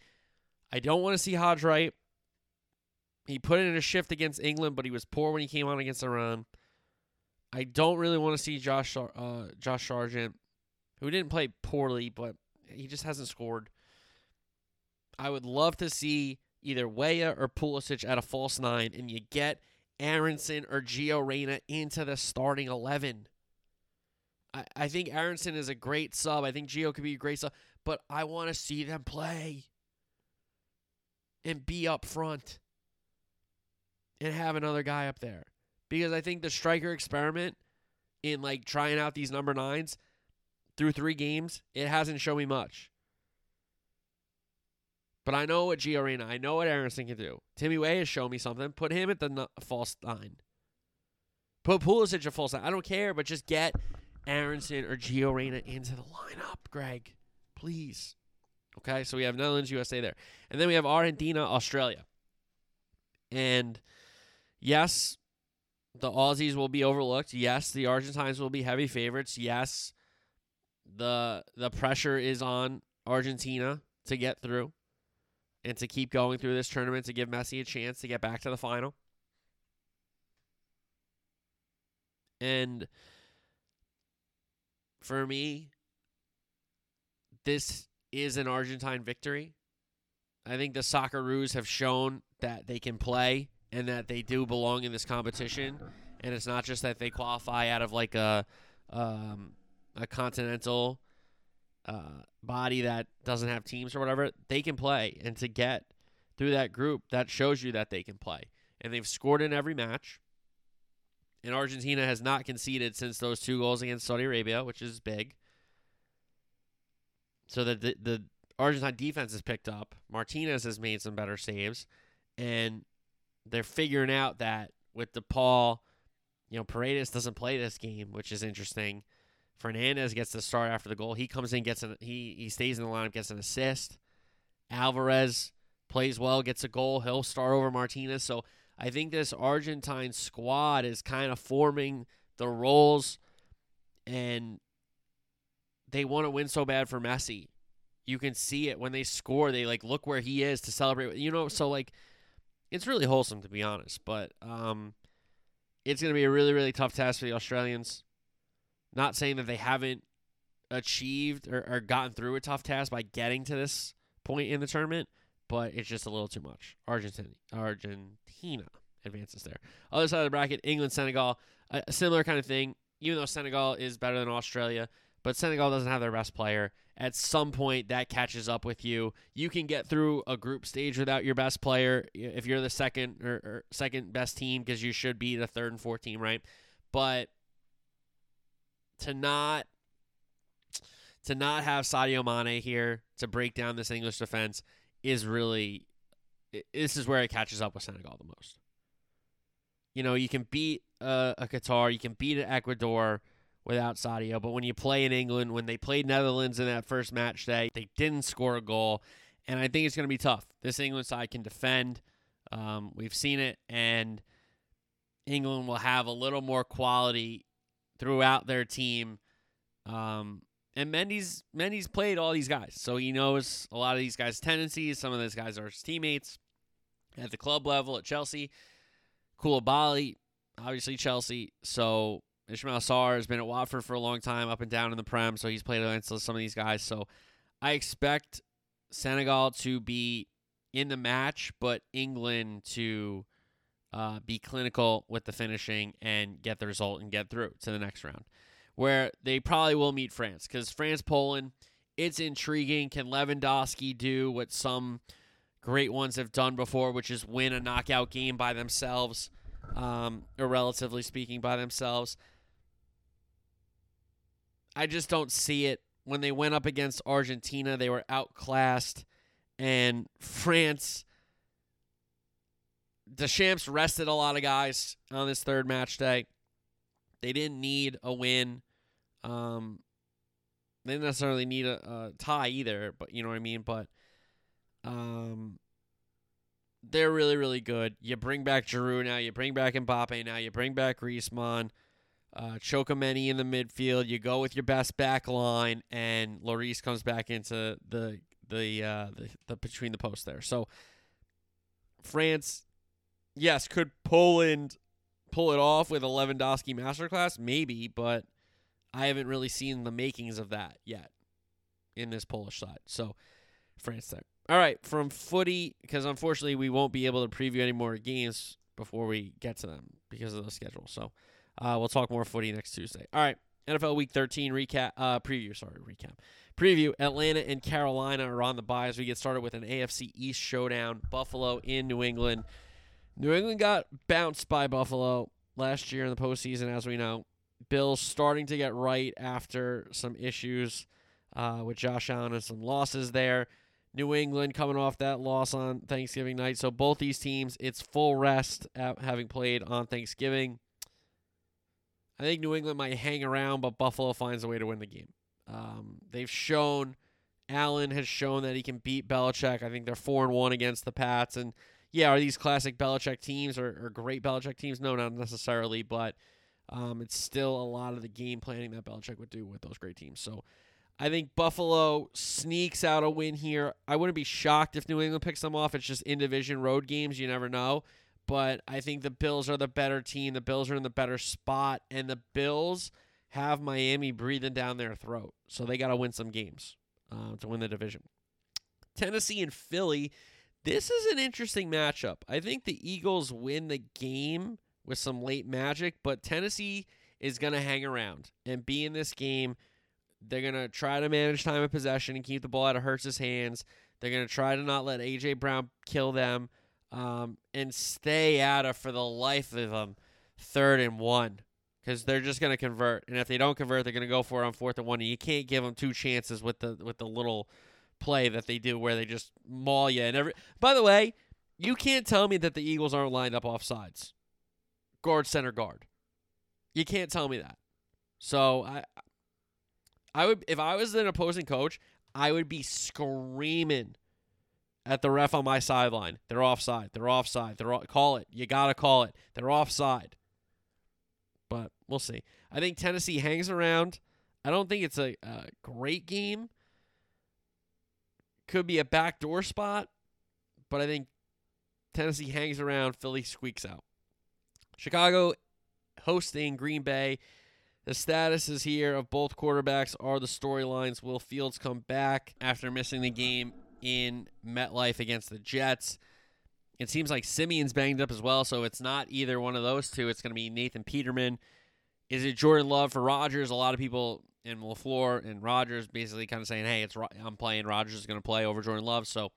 I don't want to see Haji Wright. He put in a shift against England, but he was poor when he came on against Iran. I don't really want to see Josh uh, Josh Sargent, who didn't play poorly, but he just hasn't scored. I would love to see either Weah or Pulisic at a false nine, and you get Aaronson or Gio Reyna into the starting eleven. I, I think Aaronson is a great sub. I think Gio could be a great sub, but I want to see them play and be up front and have another guy up there. Because I think the striker experiment in like trying out these number nines through three games, it hasn't shown me much. But I know what Gio Reyna, I know what Aaronson can do. Timmy Weah has shown me something. Put him at the n- false nine. Put Pulisic at false nine. I don't care, but just get Aaronson or Gio Reyna into the lineup, Greg. Please. Okay, so we have Netherlands, USA there. And then we have Argentina, Australia. And yes, the Aussies will be overlooked. Yes, the Argentines will be heavy favorites. Yes, the the pressure is on Argentina to get through and to keep going through this tournament to give Messi a chance to get back to the final. And for me, this is an Argentine victory. I think the Socceroos have shown that they can play and that they do belong in this competition. And it's not just that they qualify out of like a um, a continental uh, body that doesn't have teams or whatever. They can play, and to get through that group, that shows you that they can play. And they've scored in every match. And Argentina has not conceded since those two goals against Saudi Arabia, which is big. So the, the, the Argentine defense has picked up. Martinez has made some better saves, and they're figuring out that with De Paul, you know, Paredes doesn't play this game, which is interesting Fernandez gets the start after the goal. He comes in, gets an he he stays in the lineup, gets an assist. Alvarez plays well, gets a goal. He'll start over Martinez. So I think this Argentine squad is kind of forming the roles, and they want to win so bad for Messi. You can see it when they score. They like look where he is to celebrate. You know, so like it's really wholesome to be honest. But um, it's going to be a really really tough task for the Australians. Not saying that they haven't achieved or, or gotten through a tough task by getting to this point in the tournament, but it's just a little too much. Argentina, Argentina advances there. Other side of the bracket, England, Senegal, a, a similar kind of thing. Even though Senegal is better than Australia, but Senegal doesn't have their best player. At some point, that catches up with you. You can get through a group stage without your best player if you're the second or, or second best team because you should be the third and fourth team, right? But to not to not have Sadio Mane here to break down this English defense is really this is where it catches up with Senegal the most. You know, you can beat a Qatar, you can beat an Ecuador without Sadio, but when you play in England, when they played Netherlands in that first match day, they didn't score a goal, and I think it's going to be tough. This England side can defend. Um, we've seen it, and England will have a little more quality throughout their team. Um, and Mendy's Mendy's played all these guys, so he knows a lot of these guys' tendencies. Some of those guys are his teammates at the club level at Chelsea. Koulibaly, obviously Chelsea. So Ismaila Sarr has been at Watford for a long time, up and down in the Prem, so he's played against some of these guys. So I expect Senegal to be in the match, but England to uh, be clinical with the finishing and get the result and get through to the next round, where they probably will meet France because France Poland, it's intriguing. Can Lewandowski do what some great ones have done before, which is win a knockout game by themselves, um, or relatively speaking, by themselves? I just don't see it. When they went up against Argentina, they were outclassed, and France Deschamps rested a lot of guys on this third match day. They didn't need a win. Um, they didn't necessarily need a, a, tie either, but you know what I mean. But um, they're really, really good. You bring back Giroud now. You bring back Mbappe now. You bring back Griezmann. Uh, Tchouameni in the midfield. You go with your best back line, and Lloris comes back into the the, uh, the the between the posts there. So France yes, could Poland pull it off with a Lewandowski masterclass? Maybe, but I haven't really seen the makings of that yet in this Polish side. So France there. All right, from footy, because unfortunately we won't be able to preview any more games before we get to them because of the schedule. So uh, we'll talk more footy next Tuesday. All right, NFL Week 13 recap, uh, preview. Sorry, recap. Preview: Atlanta and Carolina are on the bye as we get started with an AFC East showdown. Buffalo in New England. New England got bounced by Buffalo last year in the postseason, as we know. Bills starting to get right after some issues uh, with Josh Allen and some losses there. New England coming off that loss on Thanksgiving night. So both these teams, it's full rest having played on Thanksgiving. I think New England might hang around, but Buffalo finds a way to win the game. Um, they've shown, Allen has shown that he can beat Belichick. I think they're four and one against the Pats, and yeah, are these classic Belichick teams or, or great Belichick teams? No, not necessarily, but um, it's still a lot of the game planning that Belichick would do with those great teams. So I think Buffalo sneaks out a win here. I wouldn't be shocked if New England picks them off. It's just in division road games. You never know. But I think the Bills are the better team. The Bills are in the better spot. And the Bills have Miami breathing down their throat. So they got to win some games uh, to win the division. Tennessee and Philly this is an interesting matchup. I think the Eagles win the game with some late magic, but Tennessee is going to hang around and be in this game. They're going to try to manage time of possession and keep the ball out of Hurts's hands. They're going to try to not let A.J. Brown kill them um, and stay out of, for the life of them, third and one because they're just going to convert. And if they don't convert, they're going to go for it on fourth and one. And you can't give them two chances with the with the little – play that they do where they just maul you and every. By the way, you can't tell me that the Eagles aren't lined up off sides, guard, center, guard. You can't tell me that. So I, I would if I was an opposing coach, I would be screaming at the ref on my sideline. They're offside. They're offside. They're off- call it. You gotta call it. They're offside. But we'll see. I think Tennessee hangs around. I don't think it's a, a great game. Could be a backdoor spot, but I think Tennessee hangs around. Philly squeaks out. Chicago hosting Green Bay. The statuses here of both quarterbacks are the storylines. Will Fields come back after missing the game in MetLife against the Jets? It seems like Siemian's banged up as well, so it's not either one of those two. It's going to be Nathan Peterman. Is it Jordan Love for Rodgers? A lot of people in LaFleur and Rodgers basically kind of saying, "Hey, it's I'm playing. Rodgers is going to play over Jordan Love." So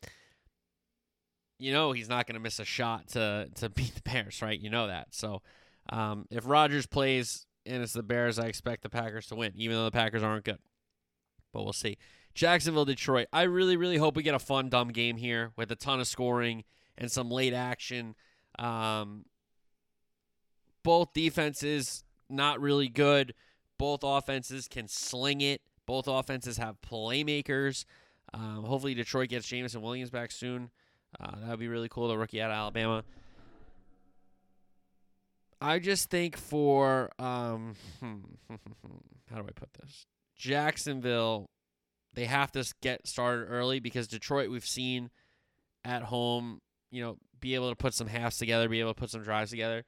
you know he's not going to miss a shot to to beat the Bears, right? You know that. So um, if Rodgers plays and it's the Bears, I expect the Packers to win, even though the Packers aren't good. But we'll see. Jacksonville, Detroit. I really, really hope we get a fun, dumb game here with a ton of scoring and some late action. Um, both defenses not really good. Both offenses can sling it. Both offenses have playmakers. Um, hopefully, Detroit gets Jameson Williams back soon. Uh, that would be really cool. The rookie out of Alabama. I just think for um, how do I put this? Jacksonville, they have to get started early because Detroit, we've seen at home, you know, be able to put some halves together, be able to put some drives together.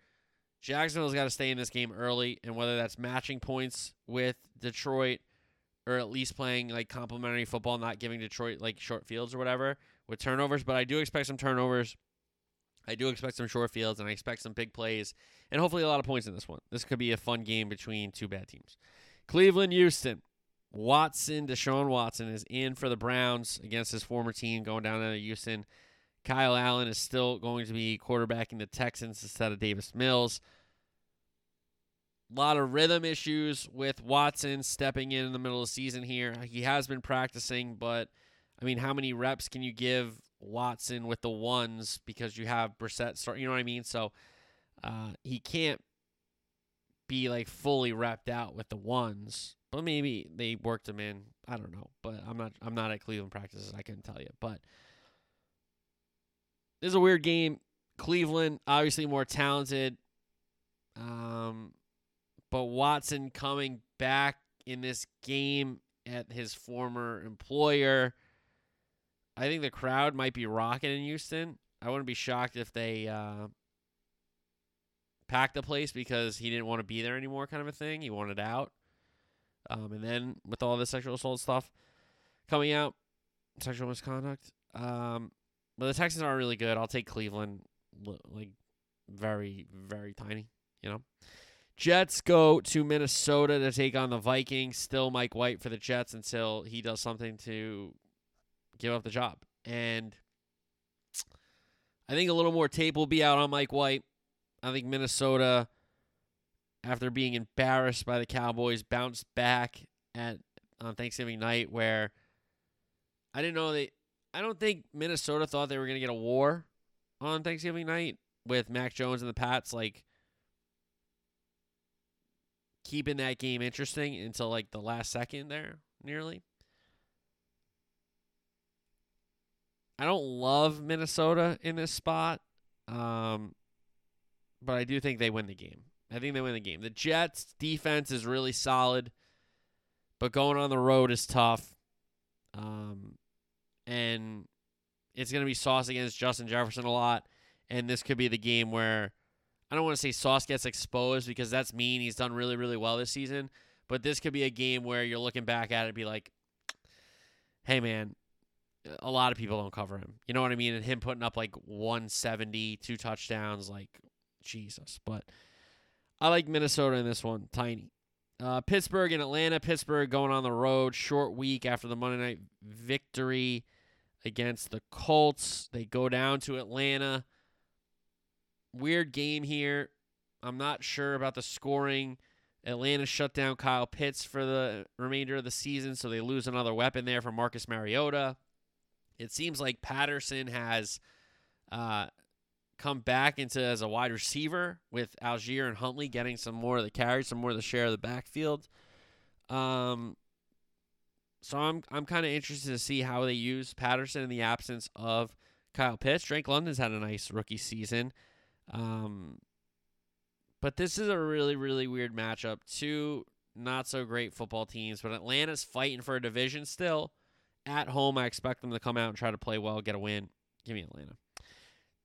Jacksonville's got to stay in this game early, and whether that's matching points with Detroit or at least playing like complementary football, not giving Detroit like short fields or whatever with turnovers. But I do expect some turnovers. I do expect some short fields, and I expect some big plays, and hopefully a lot of points in this one. This could be a fun game between two bad teams. Cleveland, Houston. Watson, Deshaun Watson is in for the Browns against his former team going down to Houston. Kyle Allen is still going to be quarterbacking the Texans instead of Davis Mills. A lot of rhythm issues with Watson stepping in in the middle of the season here. He has been practicing, but I mean, how many reps can you give Watson with the ones because you have Brissett start? You know what I mean? So uh, he can't be like fully wrapped out with the ones, but maybe they worked him in. I don't know, but I'm not. I'm not at Cleveland practices. I couldn't tell you, but this is a weird game. Cleveland, obviously more talented. Um, but Watson coming back in this game at his former employer. I think the crowd might be rocking in Houston. I wouldn't be shocked if they uh, packed the place because he didn't want to be there anymore, kind of a thing. He wanted out. Um, and then with all the sexual assault stuff coming out, sexual misconduct. Um, but the Texans aren't really good. I'll take Cleveland, like very, very tiny. You know. Jets go to Minnesota to take on the Vikings. Still Mike White for the Jets until he does something to give up the job. And I think a little more tape will be out on Mike White. I think Minnesota, after being embarrassed by the Cowboys, bounced back at on Thanksgiving night where I didn't know they I don't think Minnesota thought they were gonna get a war on Thanksgiving night with Mac Jones and the Pats like keeping that game interesting until like the last second there, nearly. I don't love Minnesota in this spot, um, but I do think they win the game. I think they win the game. The Jets' defense is really solid, but going on the road is tough. Um, and it's going to be Sauce against Justin Jefferson a lot. And this could be the game where I don't want to say Sauce gets exposed because that's mean. He's done really, really well this season. But this could be a game where you're looking back at it and be like, hey, man, a lot of people don't cover him. You know what I mean? And him putting up like 170, two touchdowns, like, Jesus. But I like Minnesota in this one, tiny. Uh, Pittsburgh and Atlanta. Pittsburgh going on the road, short week after the Monday night victory against the Colts. They go down to Atlanta. Weird game here. I'm not sure about the scoring. Atlanta shut down Kyle Pitts for the remainder of the season, so they lose another weapon there for Marcus Mariota. It seems like Patterson has uh, come back into as a wide receiver with Allgeier and Huntley getting some more of the carries, some more of the share of the backfield. Um, So I'm I'm kind of interested to see how they use Patterson in the absence of Kyle Pitts. Drake London's had a nice rookie season. Um, but this is a really, really weird matchup. Two not so great football teams, but Atlanta's fighting for a division still. At home, I expect them to come out and try to play well, get a win. Give me Atlanta.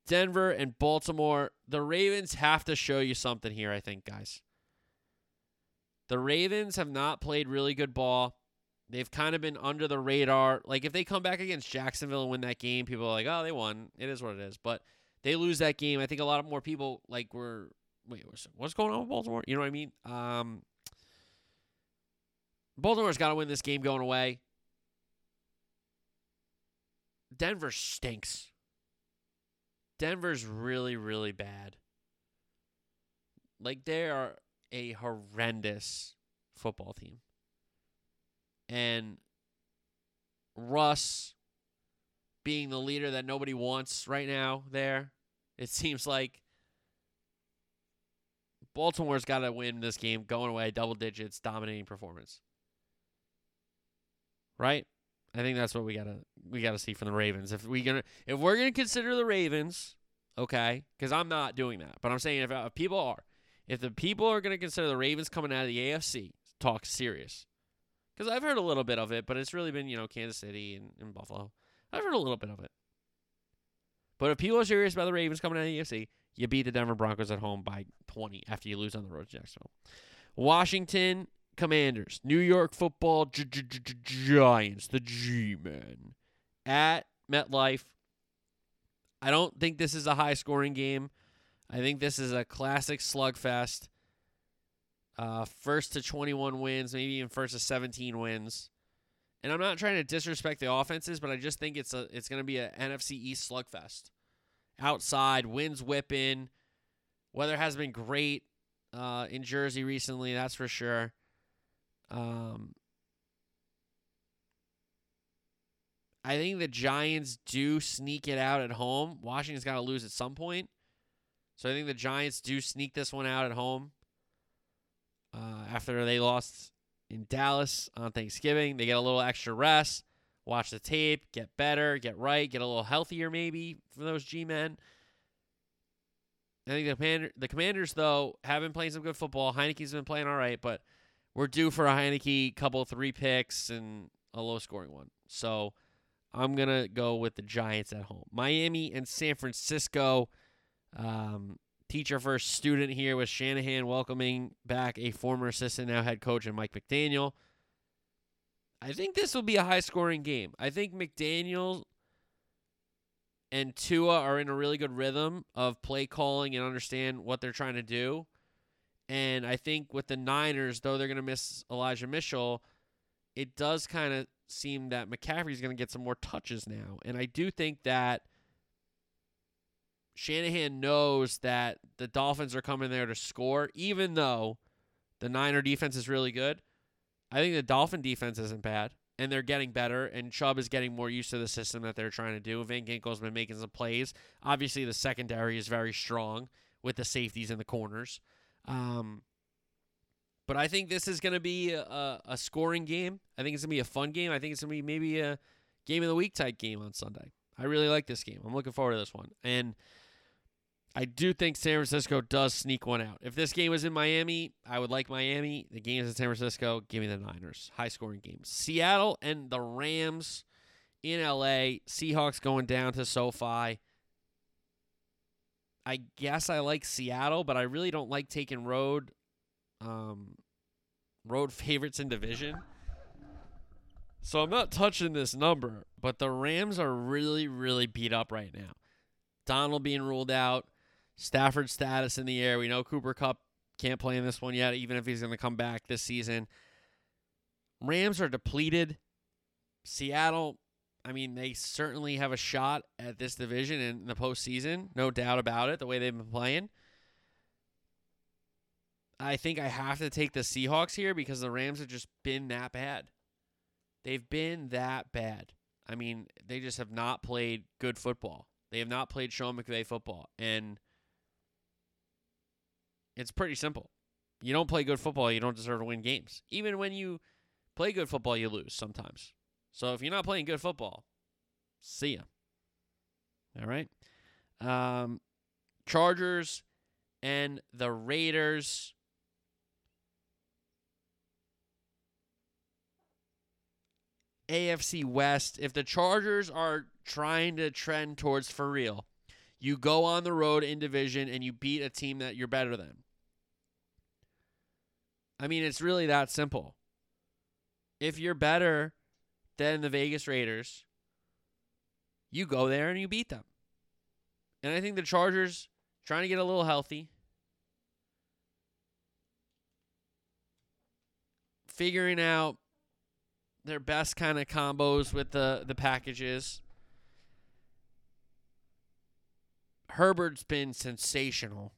Denver and Baltimore. The Ravens have to show you something here, I think, guys. The Ravens have not played really good ball. They've kind of been under the radar. Like, if they come back against Jacksonville and win that game, people are like, oh, they won. It is what it is. But they lose that game. I think a lot of more people, like, were, wait, what's going on with Baltimore? You know what I mean? Um, Baltimore's got to win this game going away. Denver stinks. Denver's really, really bad. Like they are a horrendous football team. And Russ being the leader that nobody wants right now there, it seems like Baltimore's got to win this game going away double digits, dominating performance. Right? I think that's what we gotta we gotta see from the Ravens. If we gonna if we're gonna consider the Ravens, okay, because I'm not doing that, but I'm saying if, if people are, if the people are gonna consider the Ravens coming out of the AFC, talk serious, because I've heard a little bit of it, but it's really been you know Kansas City and, and Buffalo. I've heard a little bit of it, but if people are serious about the Ravens coming out of the AFC, you beat the Denver Broncos at home by 20 after you lose on the road to Jacksonville. Washington Commanders, New York Football Giants, the G-men at MetLife. I don't think this is a high-scoring game. I think this is a classic slugfest. Uh, first to 21 wins, maybe even first to 17 wins. And I'm not trying to disrespect the offenses, but I just think it's a it's going to be a NFC East slugfest. Outside, winds whipping. Weather has been great uh, in Jersey recently, that's for sure. Um, I think the Giants do sneak it out at home. Washington's got to lose at some point. So I think the Giants do sneak this one out at home. Uh, after they lost in Dallas on Thanksgiving, they get a little extra rest, watch the tape, get better, get right, get a little healthier maybe for those G men. I think the commander, the Commanders though have been playing some good football. Heinicke's been playing all right, but we're due for a Heinicke couple three picks and a low scoring one. So I'm gonna go with the Giants at home. Miami and San Francisco. Um, teacher first student here with Shanahan welcoming back a former assistant, now head coach, and Mike McDaniel. I think this will be a high scoring game. I think McDaniel and Tua are in a really good rhythm of play calling and understand what they're trying to do. And I think with the Niners, though they're going to miss Elijah Mitchell, it does kind of seem that McCaffrey's going to get some more touches now. And I do think that Shanahan knows that the Dolphins are coming there to score, even though the Niner defense is really good. I think the Dolphin defense isn't bad, and they're getting better, and Chubb is getting more used to the system that they're trying to do. Van Ginkel's been making some plays. Obviously, the secondary is very strong with the safeties and the corners. Um, but I think this is going to be a, a, scoring game. I think it's going to be a fun game. I think it's going to be maybe a game of the week type game on Sunday. I really like this game. I'm looking forward to this one. And I do think San Francisco does sneak one out. If this game was in Miami, I would like Miami. The game is in San Francisco. Give me the Niners. High scoring game. Seattle and the Rams in LA. Seahawks going down to SoFi. I guess I like Seattle, but I really don't like taking road um, road favorites in division. So I'm not touching this number, but the Rams are really, really beat up right now. Donald being ruled out, Stafford status in the air. We know Cooper Kupp can't play in this one yet, even if he's going to come back this season. Rams are depleted. Seattle I mean, they certainly have a shot at this division in the postseason, no doubt about it, the way they've been playing. I think I have to take the Seahawks here because the Rams have just been that bad. They've been that bad. I mean, they just have not played good football. They have not played Sean McVay football. And it's pretty simple. You don't play good football, you don't deserve to win games. Even when you Play good football, you lose sometimes. So if you're not playing good football, see ya. All right. Um, Chargers and the Raiders. AFC West. If the Chargers are trying to trend towards for real, you go on the road in division and you beat a team that you're better than. I mean, it's really that simple. If you're better than the Vegas Raiders, you go there and you beat them. And I think the Chargers trying to get a little healthy, figuring out their best kind of combos with the the packages. Herbert's been sensational.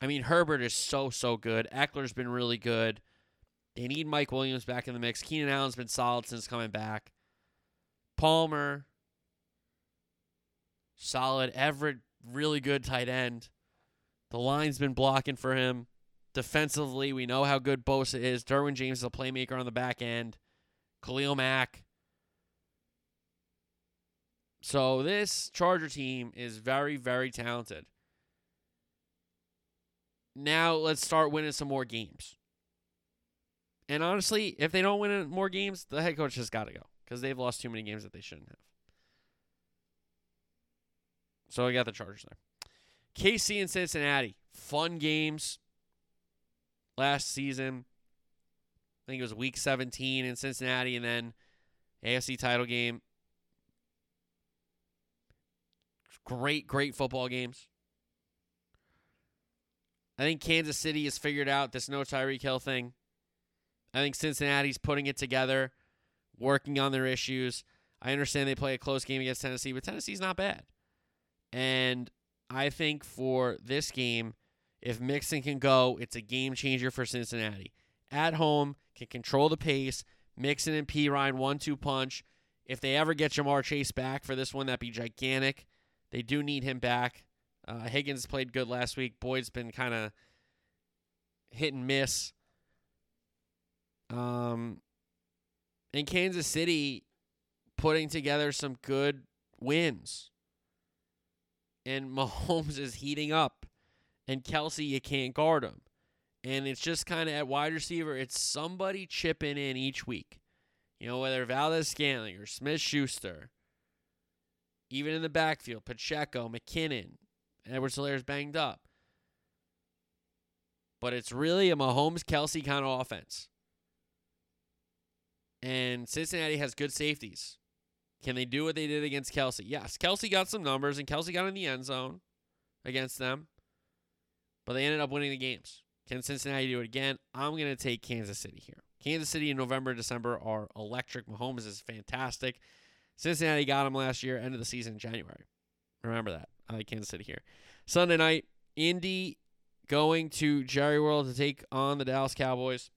I mean, Herbert is so so good. Ekeler's been really good. They need Mike Williams back in the mix. Keenan Allen's been solid since coming back. Palmer, solid. Everett, really good tight end. The line's been blocking for him. Defensively, we know how good Bosa is. Derwin James is a playmaker on the back end. Khalil Mack. So this Charger team is very, very talented. Now let's start winning some more games. And honestly, if they don't win more games, the head coach has got to go because they've lost too many games that they shouldn't have. So I got the Chargers there. KC and Cincinnati, fun games last season. I think it was week 17 in Cincinnati and then AFC title game. Great, great football games. I think Kansas City has figured out this no Tyreek Hill thing. I think Cincinnati's putting it together, working on their issues. I understand they play a close game against Tennessee, but Tennessee's not bad. And I think for this game, if Mixon can go, it's a game changer for Cincinnati. At home, can control the pace. Mixon and Perine one two punch. If they ever get Ja'Marr Chase back for this one, that'd be gigantic. They do need him back. Uh, Higgins played good last week. Boyd's been kind of hit and miss. Um, in Kansas City, putting together some good wins. And Mahomes is heating up. And Kelce, you can't guard him. And it's just kind of at wide receiver, it's somebody chipping in each week. You know, whether Valdes-Scantling or Smith Schuster, even in the backfield, Pacheco, McKinnon, Edwards Helaire's banged up. But it's really a Mahomes Kelce kind of offense. And Cincinnati has good safeties. Can they do what they did against Kelce? Yes. Kelce got some numbers, and Kelce got in the end zone against them. But they ended up winning the games. Can Cincinnati do it again? I'm going to take Kansas City here. Kansas City in November, December are electric. Mahomes is fantastic. Cincinnati got him last year, end of the season in January. Remember that. I Kansas City here. Sunday night, Indy going to Jerry World to take on the Dallas Cowboys.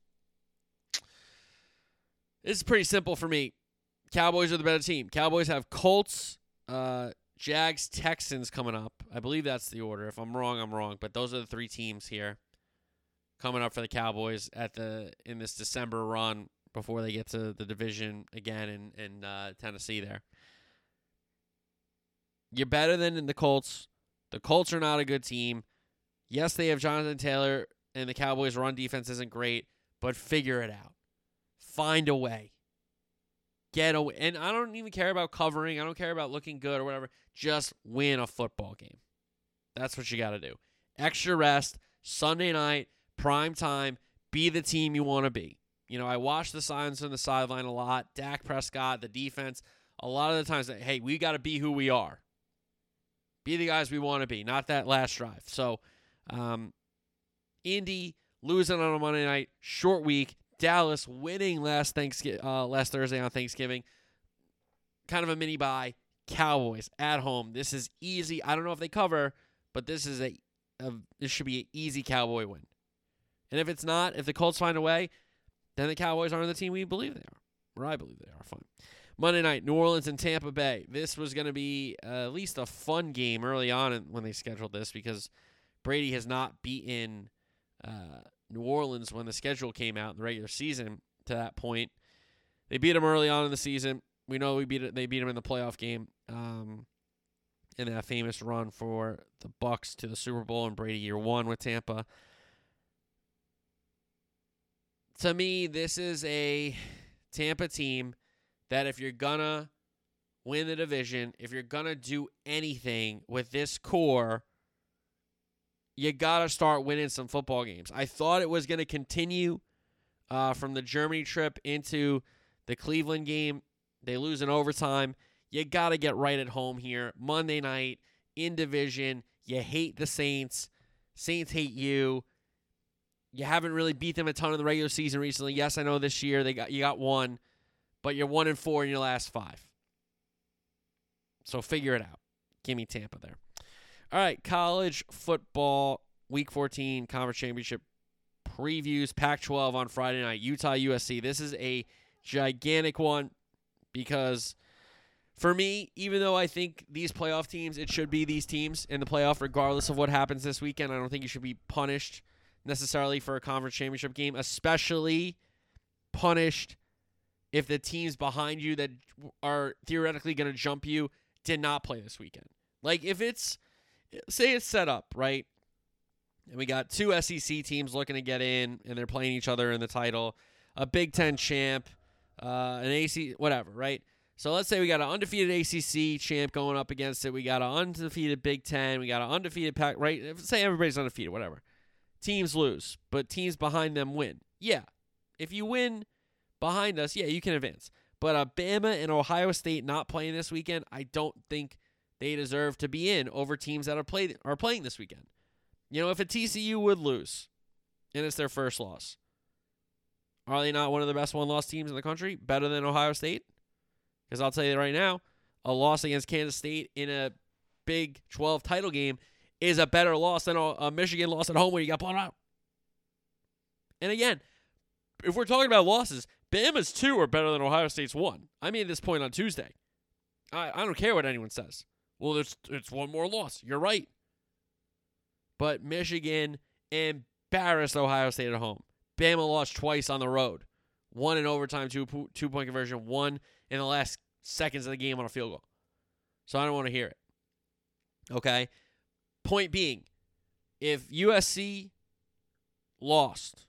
This is pretty simple for me. Cowboys are the better team. Cowboys have Colts, uh, Jags, Texans coming up. I believe that's the order. If I'm wrong, I'm wrong. But those are the three teams here coming up for the Cowboys at the in this December run before they get to the division again in in uh, Tennessee. There, you're better than in the Colts. The Colts are not a good team. Yes, they have Jonathan Taylor, and the Cowboys' run defense isn't great, but figure it out. Find a way. Get away. And I don't even care about covering. I don't care about looking good or whatever. Just win a football game. That's what you got to do. Extra rest, Sunday night, prime time, be the team you want to be. You know, I watch the signs on the sideline a lot. Dak Prescott, the defense, a lot of the times, hey, we got to be who we are. Be the guys we want to be, not that last drive. So, um, Indy losing on a Monday night, short week. Dallas winning last Thanksgiving, uh, last Thursday on Thanksgiving. Kind of a mini bye. Cowboys at home. This is easy. I don't know if they cover, but this is a, a this should be an easy Cowboy win. And if it's not, if the Colts find a way, then the Cowboys aren't the team we believe they are, or I believe they are. Fine. Monday night, New Orleans and Tampa Bay. This was going to be uh, at least a fun game early on when they scheduled this because Brady has not beaten uh, New Orleans when the schedule came out in the regular season to that point. They beat them early on in the season. We know we beat. They beat them in the playoff game. Um, in that famous run for the Bucs to the Super Bowl and Brady year one with Tampa. To me, this is a Tampa team that if you're gonna win the division, if you're gonna do anything with this core, you gotta start winning some football games. I thought it was gonna continue uh, from the Germany trip into the Cleveland game. They lose in overtime. You got to get right at home here. Monday night in division. You hate the Saints. Saints hate you. You haven't really beat them a ton in the regular season recently. Yes, I know this year they got you got one, but you're one and four in your last five. So figure it out. Give me Tampa there. All right, college football week 14 conference championship previews. Pac 12 on Friday night, Utah USC. This is a gigantic one because for me, even though I think these playoff teams, it should be these teams in the playoff, regardless of what happens this weekend. I don't think you should be punished necessarily for a conference championship game, especially punished if the teams behind you that are theoretically going to jump you did not play this weekend. Like if it's, say it's set up, right? And we got two SEC teams looking to get in, and they're playing each other in the title. A Big Ten champ, uh, an AC, whatever, right? So let's say we got an undefeated ACC champ going up against it. We got an undefeated Big Ten. We got an undefeated pack. Right? Say everybody's undefeated, whatever. Teams lose, but teams behind them win. Yeah, if you win behind us, yeah, you can advance. But uh, Bama and Ohio State not playing this weekend, I don't think they deserve to be in over teams that are are playing this weekend. You know, if a TCU would lose, and it's their first loss, are they not one of the best one loss teams in the country? Better than Ohio State? Because I'll tell you right now, a loss against Kansas State in a Big 12 title game is a better loss than a, a Michigan loss at home where you got blown out. And again, if we're talking about losses, Bama's two are better than Ohio State's one. I made this point on Tuesday. I, I don't care what anyone says. Well, it's it's one more loss. You're right. But Michigan embarrassed Ohio State at home. Bama lost twice on the road. One in overtime, two two point conversion. One in the last seconds of the game on a field goal. So I don't want to hear it. Okay. Point being, if USC lost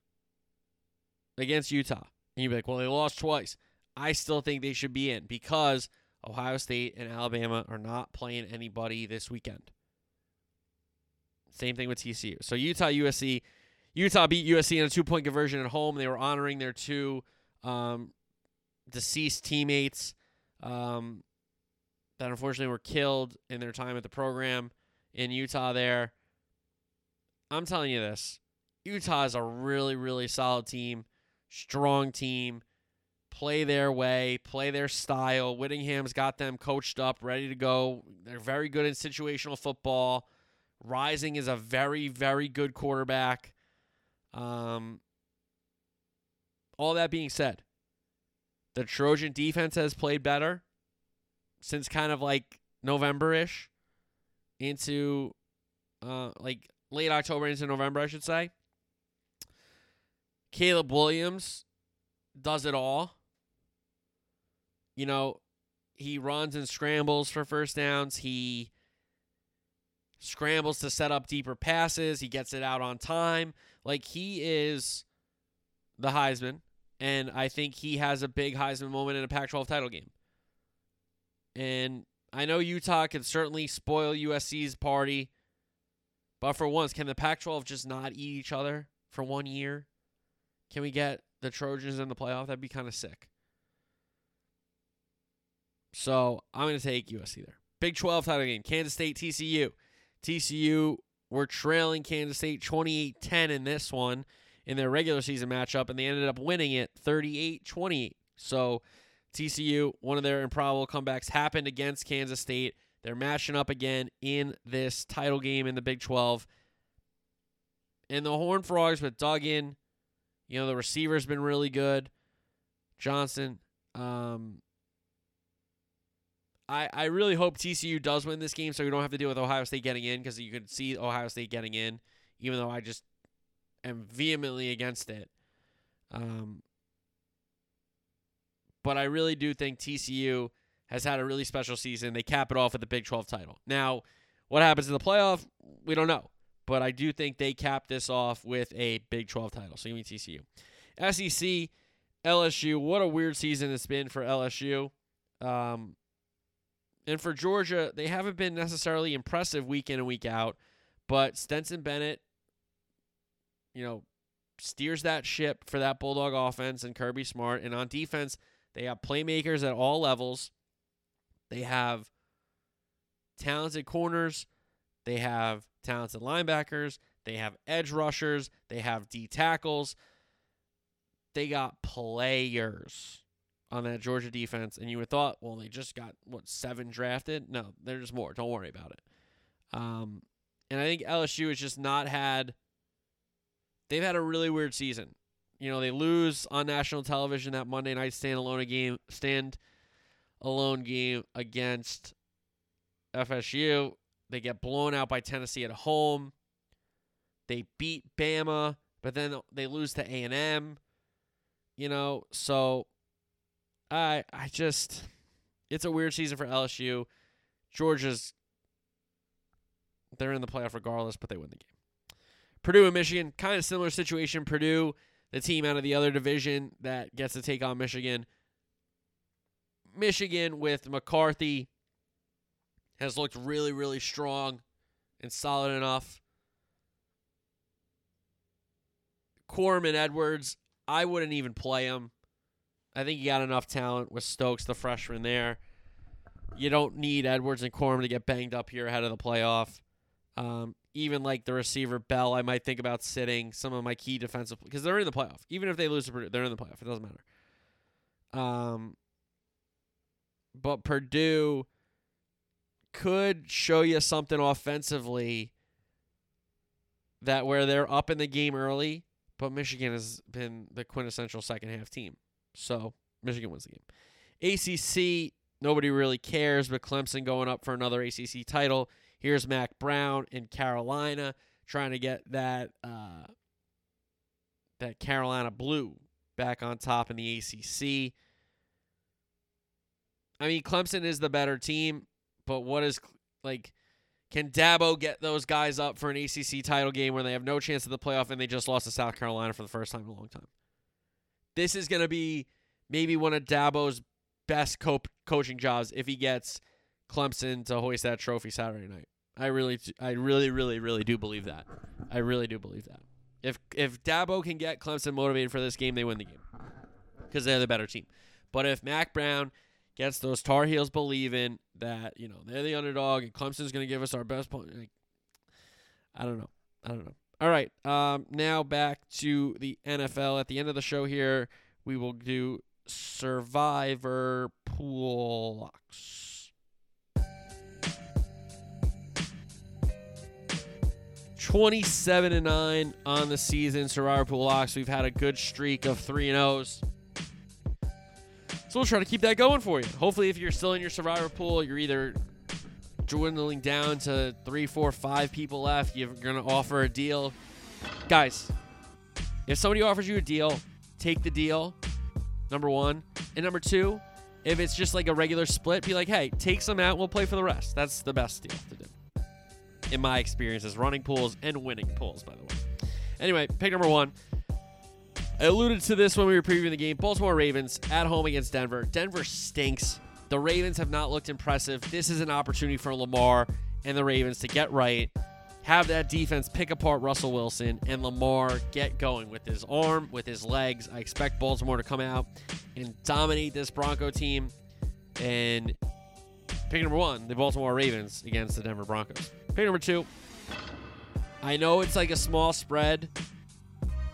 against Utah, and you'd be like, well, they lost twice. I still think they should be in because Ohio State and Alabama are not playing anybody this weekend. Same thing with TCU. So Utah, USC. Utah beat USC in a two point conversion at home. They were honoring their two um, deceased teammates um, that unfortunately were killed in their time at the program in Utah there. I'm telling you this Utah is a really, really solid team, strong team. Play their way, play their style. Whittingham's got them coached up, ready to go. They're very good in situational football. Rising is a very, very good quarterback. Um, all that being said, the Trojan defense has played better since kind of like November ish into uh, like late October into November, I should say. Caleb Williams does it all. You know, he runs and scrambles for first downs. He scrambles to set up deeper passes. He gets it out on time. Like he is the Heisman and I think he has a big Heisman moment in a Pac 12 title game. And I know Utah can certainly spoil USC's party, but for once, can the Pac 12 just not eat each other for one year? Can we get the Trojans in the playoff? That'd be kind of sick. So I'm going to take USC there. Big 12 title game Kansas State, TCU. TCU were trailing Kansas State 28 10 in this one in their regular season matchup, and they ended up winning it 38 28. So TCU, one of their improbable comebacks, happened against Kansas State. They're matching up again in this title game in the Big 12. And the Horn Frogs with Duggan, you know, the receiver's been really good. Johnson. Um, I, I really hope TCU does win this game so we don't have to deal with Ohio State getting in because you could see Ohio State getting in, even though I just am vehemently against it. Um, but I really do think TCU has had a really special season. They cap it off with the Big 12 title. Now, what happens in the playoff, we don't know. But I do think they cap this off with a Big 12 title. So give me TCU. SEC, LSU. What a weird season it's been for LSU. Um, and for Georgia, they haven't been necessarily impressive week in and week out. But Stetson Bennett, you know, steers that ship for that Bulldog offense and Kirby Smart. And on defense, they have playmakers at all levels. They have talented corners. They have talented linebackers. They have edge rushers. They have D tackles. They got players on that Georgia defense. And you would thought, well, they just got, what, seven drafted? No, there's more. Don't worry about it. Um, and I think LSU has just not had, they've had a really weird season. You know, they lose on national television that Monday night stand alone game, stand alone game against FSU. They get blown out by Tennessee at home. They beat Bama, but then they lose to A&M. You know, so I I just it's a weird season for LSU. Georgia's they're in the playoff regardless, but they win the game. Purdue and Michigan, kind of similar situation. Purdue, the team out of the other division that gets to take on Michigan. Michigan with McCarthy has looked really, really strong and solid enough. Corum and Edwards, I wouldn't even play them. I think you got enough talent with Stokes, the freshman there. You don't need Edwards and Corum to get banged up here ahead of the playoff. Um, even like the receiver Bell, I might think about sitting some of my key defensive because they're in the playoff. Even if they lose to Purdue, they're in the playoff. It doesn't matter. Um, but Purdue could show you something offensively that where they're up in the game early, but Michigan has been the quintessential second half team. So Michigan wins the game. ACC, nobody really cares, but Clemson going up for another ACC title. Here's Mack Brown in Carolina trying to get that uh, that Carolina blue back on top in the ACC. I mean, Clemson is the better team, but what is like? Can Dabo get those guys up for an ACC title game where they have no chance of the playoff and they just lost to South Carolina for the first time in a long time? This is going to be maybe one of Dabo's best co- coaching jobs if he gets Clemson to hoist that trophy Saturday night. I really, I really, really, really do believe that. I really do believe that. If if Dabo can get Clemson motivated for this game, they win the game because they're the better team. But if Mack Brown gets those Tar Heels believing that you know they're the underdog and Clemson's going to give us our best point, like, I don't know. I don't know. All right. Um, now back to the NFL. At the end of the show here, we will do Survivor Pool Locks. 27 and 9 on the season. Survivor Pool Locks. We've had a good streak of 3 and 0s. So we'll try to keep that going for you. Hopefully, if you're still in your Survivor Pool, you're either dwindling down to three, four, five people left. You're going to offer a deal. Guys, if somebody offers you a deal, take the deal. Number one. And number two, if it's just like a regular split, be like, hey, take some out. We'll play for the rest. That's the best deal to do in my experience is running pools and winning pools, by the way. Anyway, pick number one. I alluded to this when we were previewing the game. Baltimore Ravens at home against Denver. Denver stinks. The Ravens have not looked impressive. This is an opportunity for Lamar and the Ravens to get right, have that defense pick apart Russell Wilson, and Lamar get going with his arm, with his legs. I expect Baltimore to come out and dominate this Bronco team. And pick number one, the Baltimore Ravens against the Denver Broncos. Pick number two. I know it's like a small spread,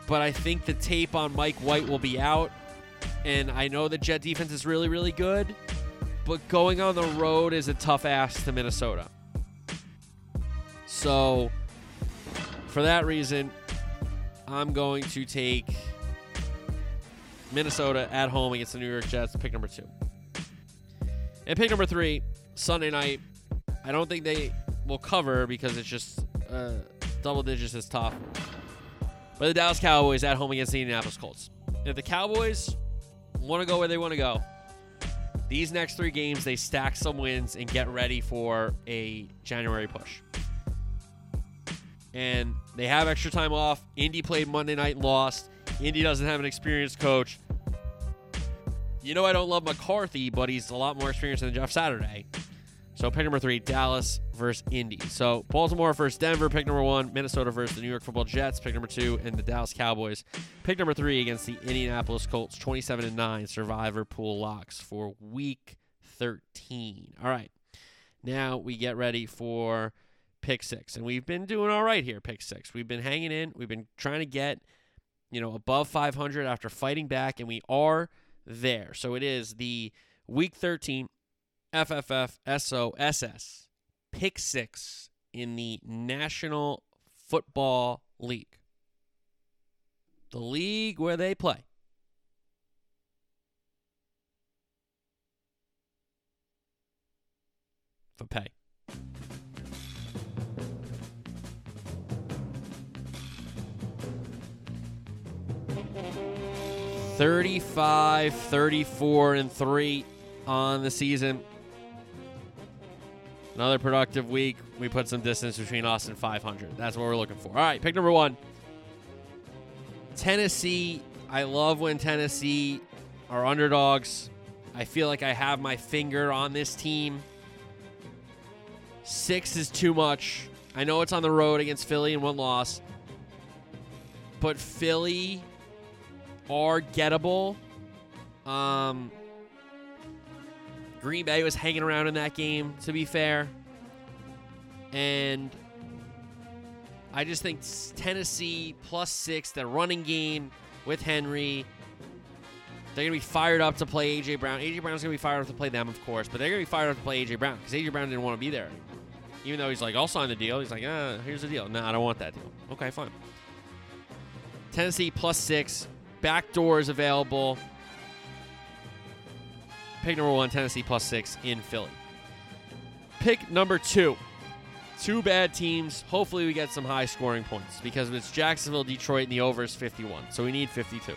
but I think the tape on Mike White will be out. And I know the Jet defense is really, really good, but going on the road is a tough ass to Minnesota. So, for that reason, I'm going to take Minnesota at home against the New York Jets, pick number two. And pick number three, Sunday night. I don't think they will cover because it's just uh, double digits is tough. But the Dallas Cowboys at home against the Indianapolis Colts. If the Cowboys want to go where they want to go, these next three games, they stack some wins and get ready for a January push. And they have extra time off. Indy played Monday night and lost. Indy doesn't have an experienced coach. You know I don't love McCarthy, but he's a lot more experienced than Jeff Saturday. So pick number three, Dallas versus Indy. So Baltimore versus Denver, pick number one. Minnesota versus the New York Football Jets, pick number two, and the Dallas Cowboys. Pick number three against the Indianapolis Colts, 27 and 9 survivor pool locks for week 13. All right. Now we get ready for pick six. And we've been doing all right here, pick six. We've been hanging in. We've been trying to get, you know, above 500 after fighting back, and we are there. So it is the week 13 FFF SOSS pick six in the National Football League. The league where they play. For pay. Thirty-five, thirty-four, and three on the season. Another productive week. We put some distance between us and 500. That's what we're looking for. All right, pick number one Tennessee. I love when Tennessee are underdogs. I feel like I have my finger on this team. Six is too much. I know it's on the road against Philly and one loss, but Philly are gettable. Um, Green Bay was hanging around in that game, to be fair. And I just think Tennessee plus six, the running game with Henry. They're going to be fired up to play A.J. Brown. A.J. Brown's going to be fired up to play them, of course, but they're going to be fired up to play A.J. Brown because A.J. Brown didn't want to be there. Even though he's like, I'll sign the deal. He's like, ah, here's the deal. No, I don't want that deal. Okay, fine. Tennessee plus six. Back doors available. Pick number one, Tennessee plus six in Philly. Pick number two, two bad teams. Hopefully, we get some high scoring points because it's Jacksonville, Detroit, and the over is 51. So we need 52.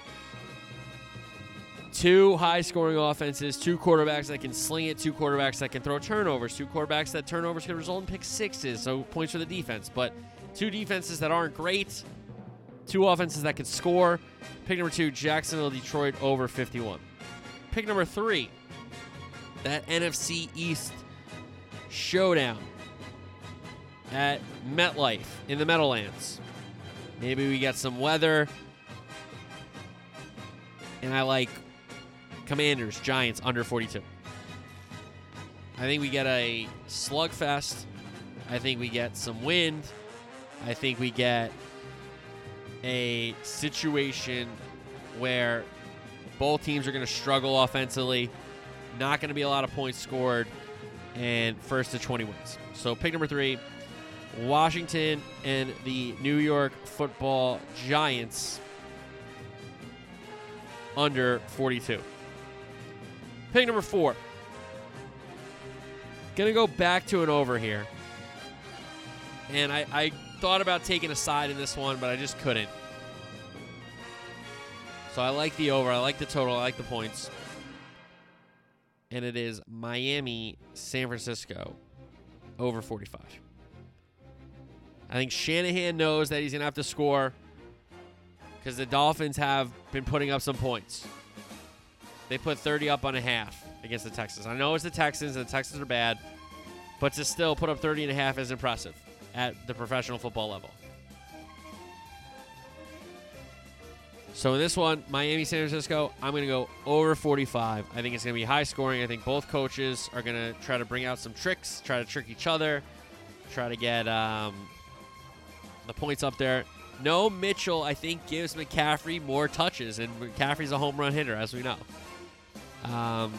Two high scoring offenses, two quarterbacks that can sling it, two quarterbacks that can throw turnovers, two quarterbacks that turnovers can result in pick sixes, so points for the defense. But two defenses that aren't great, two offenses that can score. Pick number two, Jacksonville, Detroit, over 51. Pick number three, that NFC East showdown at MetLife in the Meadowlands. Maybe we get some weather. And I like Commanders, Giants under 42. I think we get a slugfest. I think we get some wind. I think we get a situation where both teams are going to struggle offensively. Not going to be a lot of points scored, and first to 20 wins. So pick number three Washington and the New York football Giants under 42. Pick number four. Gonna go back to an over here. And I, I thought about taking a side in this one, but I just couldn't. So I like the over. I like the total. I like the points. And it is Miami, San Francisco, over 45. I think Shanahan knows that he's going to have to score because the Dolphins have been putting up some points. They put 30 up on a half against the Texans. I know it's the Texans, and the Texans are bad, but to still put up 30 and a half is impressive at the professional football level. So in this one, Miami, San Francisco, I'm going to go over 45. I think it's going to be high scoring. I think both coaches are going to try to bring out some tricks, try to trick each other, try to get um, the points up there. No Mitchell, I think, gives McCaffrey more touches, and McCaffrey's a home run hitter, as we know. Um,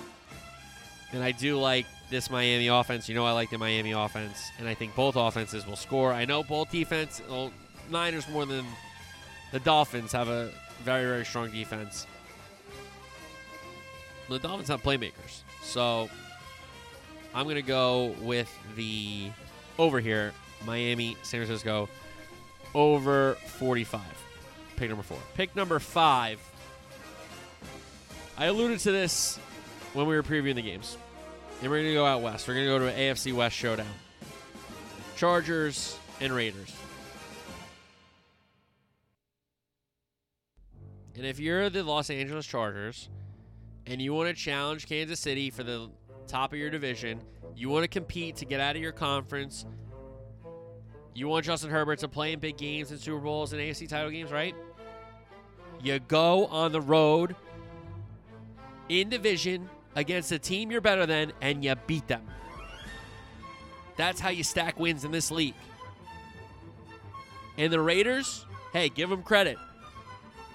and I do like this Miami offense. You know, I like the Miami offense, and I think both offenses will score. I know both defense, well, Niners more than the Dolphins have a very, very strong defense. The Dolphins have playmakers. So I'm going to go with the over here Miami, San Francisco, over 45. Pick number four. Pick number five. I alluded to this when we were previewing the games. And we're going to go out west. We're going to go to an AFC West showdown. Chargers and Raiders. And if you're the Los Angeles Chargers and you want to challenge Kansas City for the top of your division, you want to compete to get out of your conference, you want Justin Herbert to play in big games and Super Bowls and AFC title games, right? You go on the road in division against a team you're better than and you beat them. That's how you stack wins in this league. And the Raiders, hey, give them credit.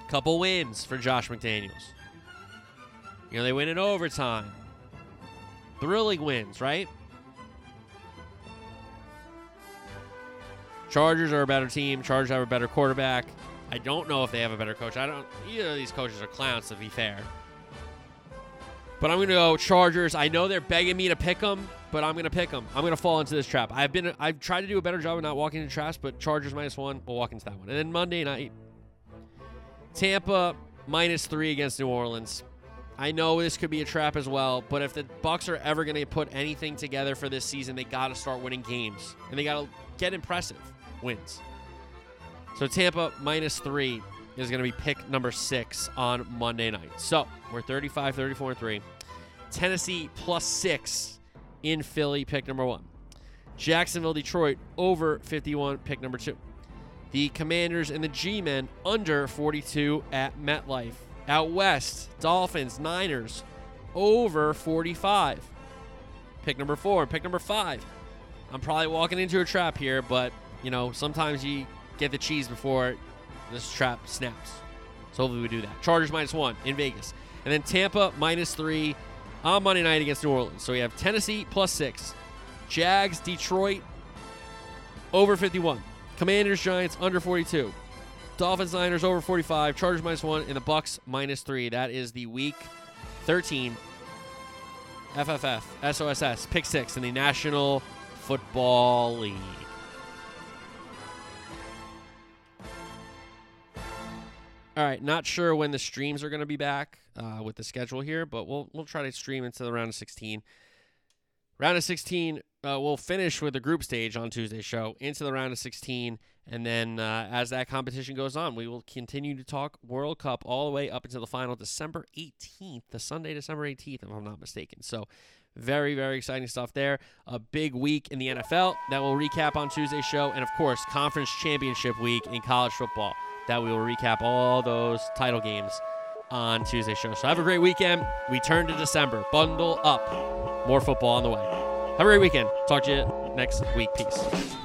Couple wins for Josh McDaniels. You know, they win in overtime. Thrilling wins, right? Chargers are a better team. Chargers have a better quarterback. I don't know if they have a better coach. I don't. Either of these coaches are clowns, to be fair. But I'm going to go Chargers. I know they're begging me to pick them, but I'm going to pick them. I'm going to fall into this trap. I've been. I've tried to do a better job of not walking into traps, but Chargers minus one. We'll walk into that one. And then Monday night, Tampa minus three against New Orleans. I know this could be a trap as well, but if the Bucs are ever going to put anything together for this season, they got to start winning games, and they got to get impressive wins. So Tampa minus three is going to be pick number six on Monday night. So we're 35, 34, and three. Tennessee plus six in Philly, pick number one. Jacksonville, Detroit over 51, pick number two. The Commanders and the G Men under 42 at MetLife. Out west, Dolphins, Niners over 45. Pick number four. Pick number five. I'm probably walking into a trap here, but you know, sometimes you get the cheese before this trap snaps. So hopefully we do that. Chargers minus one in Vegas. And then Tampa minus three on Monday night against New Orleans. So we have Tennessee plus six. Jags, Detroit over 51. Commanders, Giants under 42. Dolphins, Niners over 45. Chargers minus one. And the Bucs minus three. That is the week 13 FFF SOSS pick six in the National Football League. All right, not sure when the streams are going to be back uh, with the schedule here, but we'll we'll try to stream into the round of 16. Round of 16, uh, we'll finish with the group stage on Tuesday's show into the round of 16, and then uh, as that competition goes on, we will continue to talk World Cup all the way up until the final December 18th, the Sunday, December 18th, if I'm not mistaken. So, very, very exciting stuff there. A big week in the NFL that we'll recap on Tuesday's show, and of course, Conference Championship Week in college football that we will recap all those title games on Tuesday's show. So have a great weekend. We turn to December. Bundle up. More football on the way. Have a great weekend. Talk to you next week. Peace.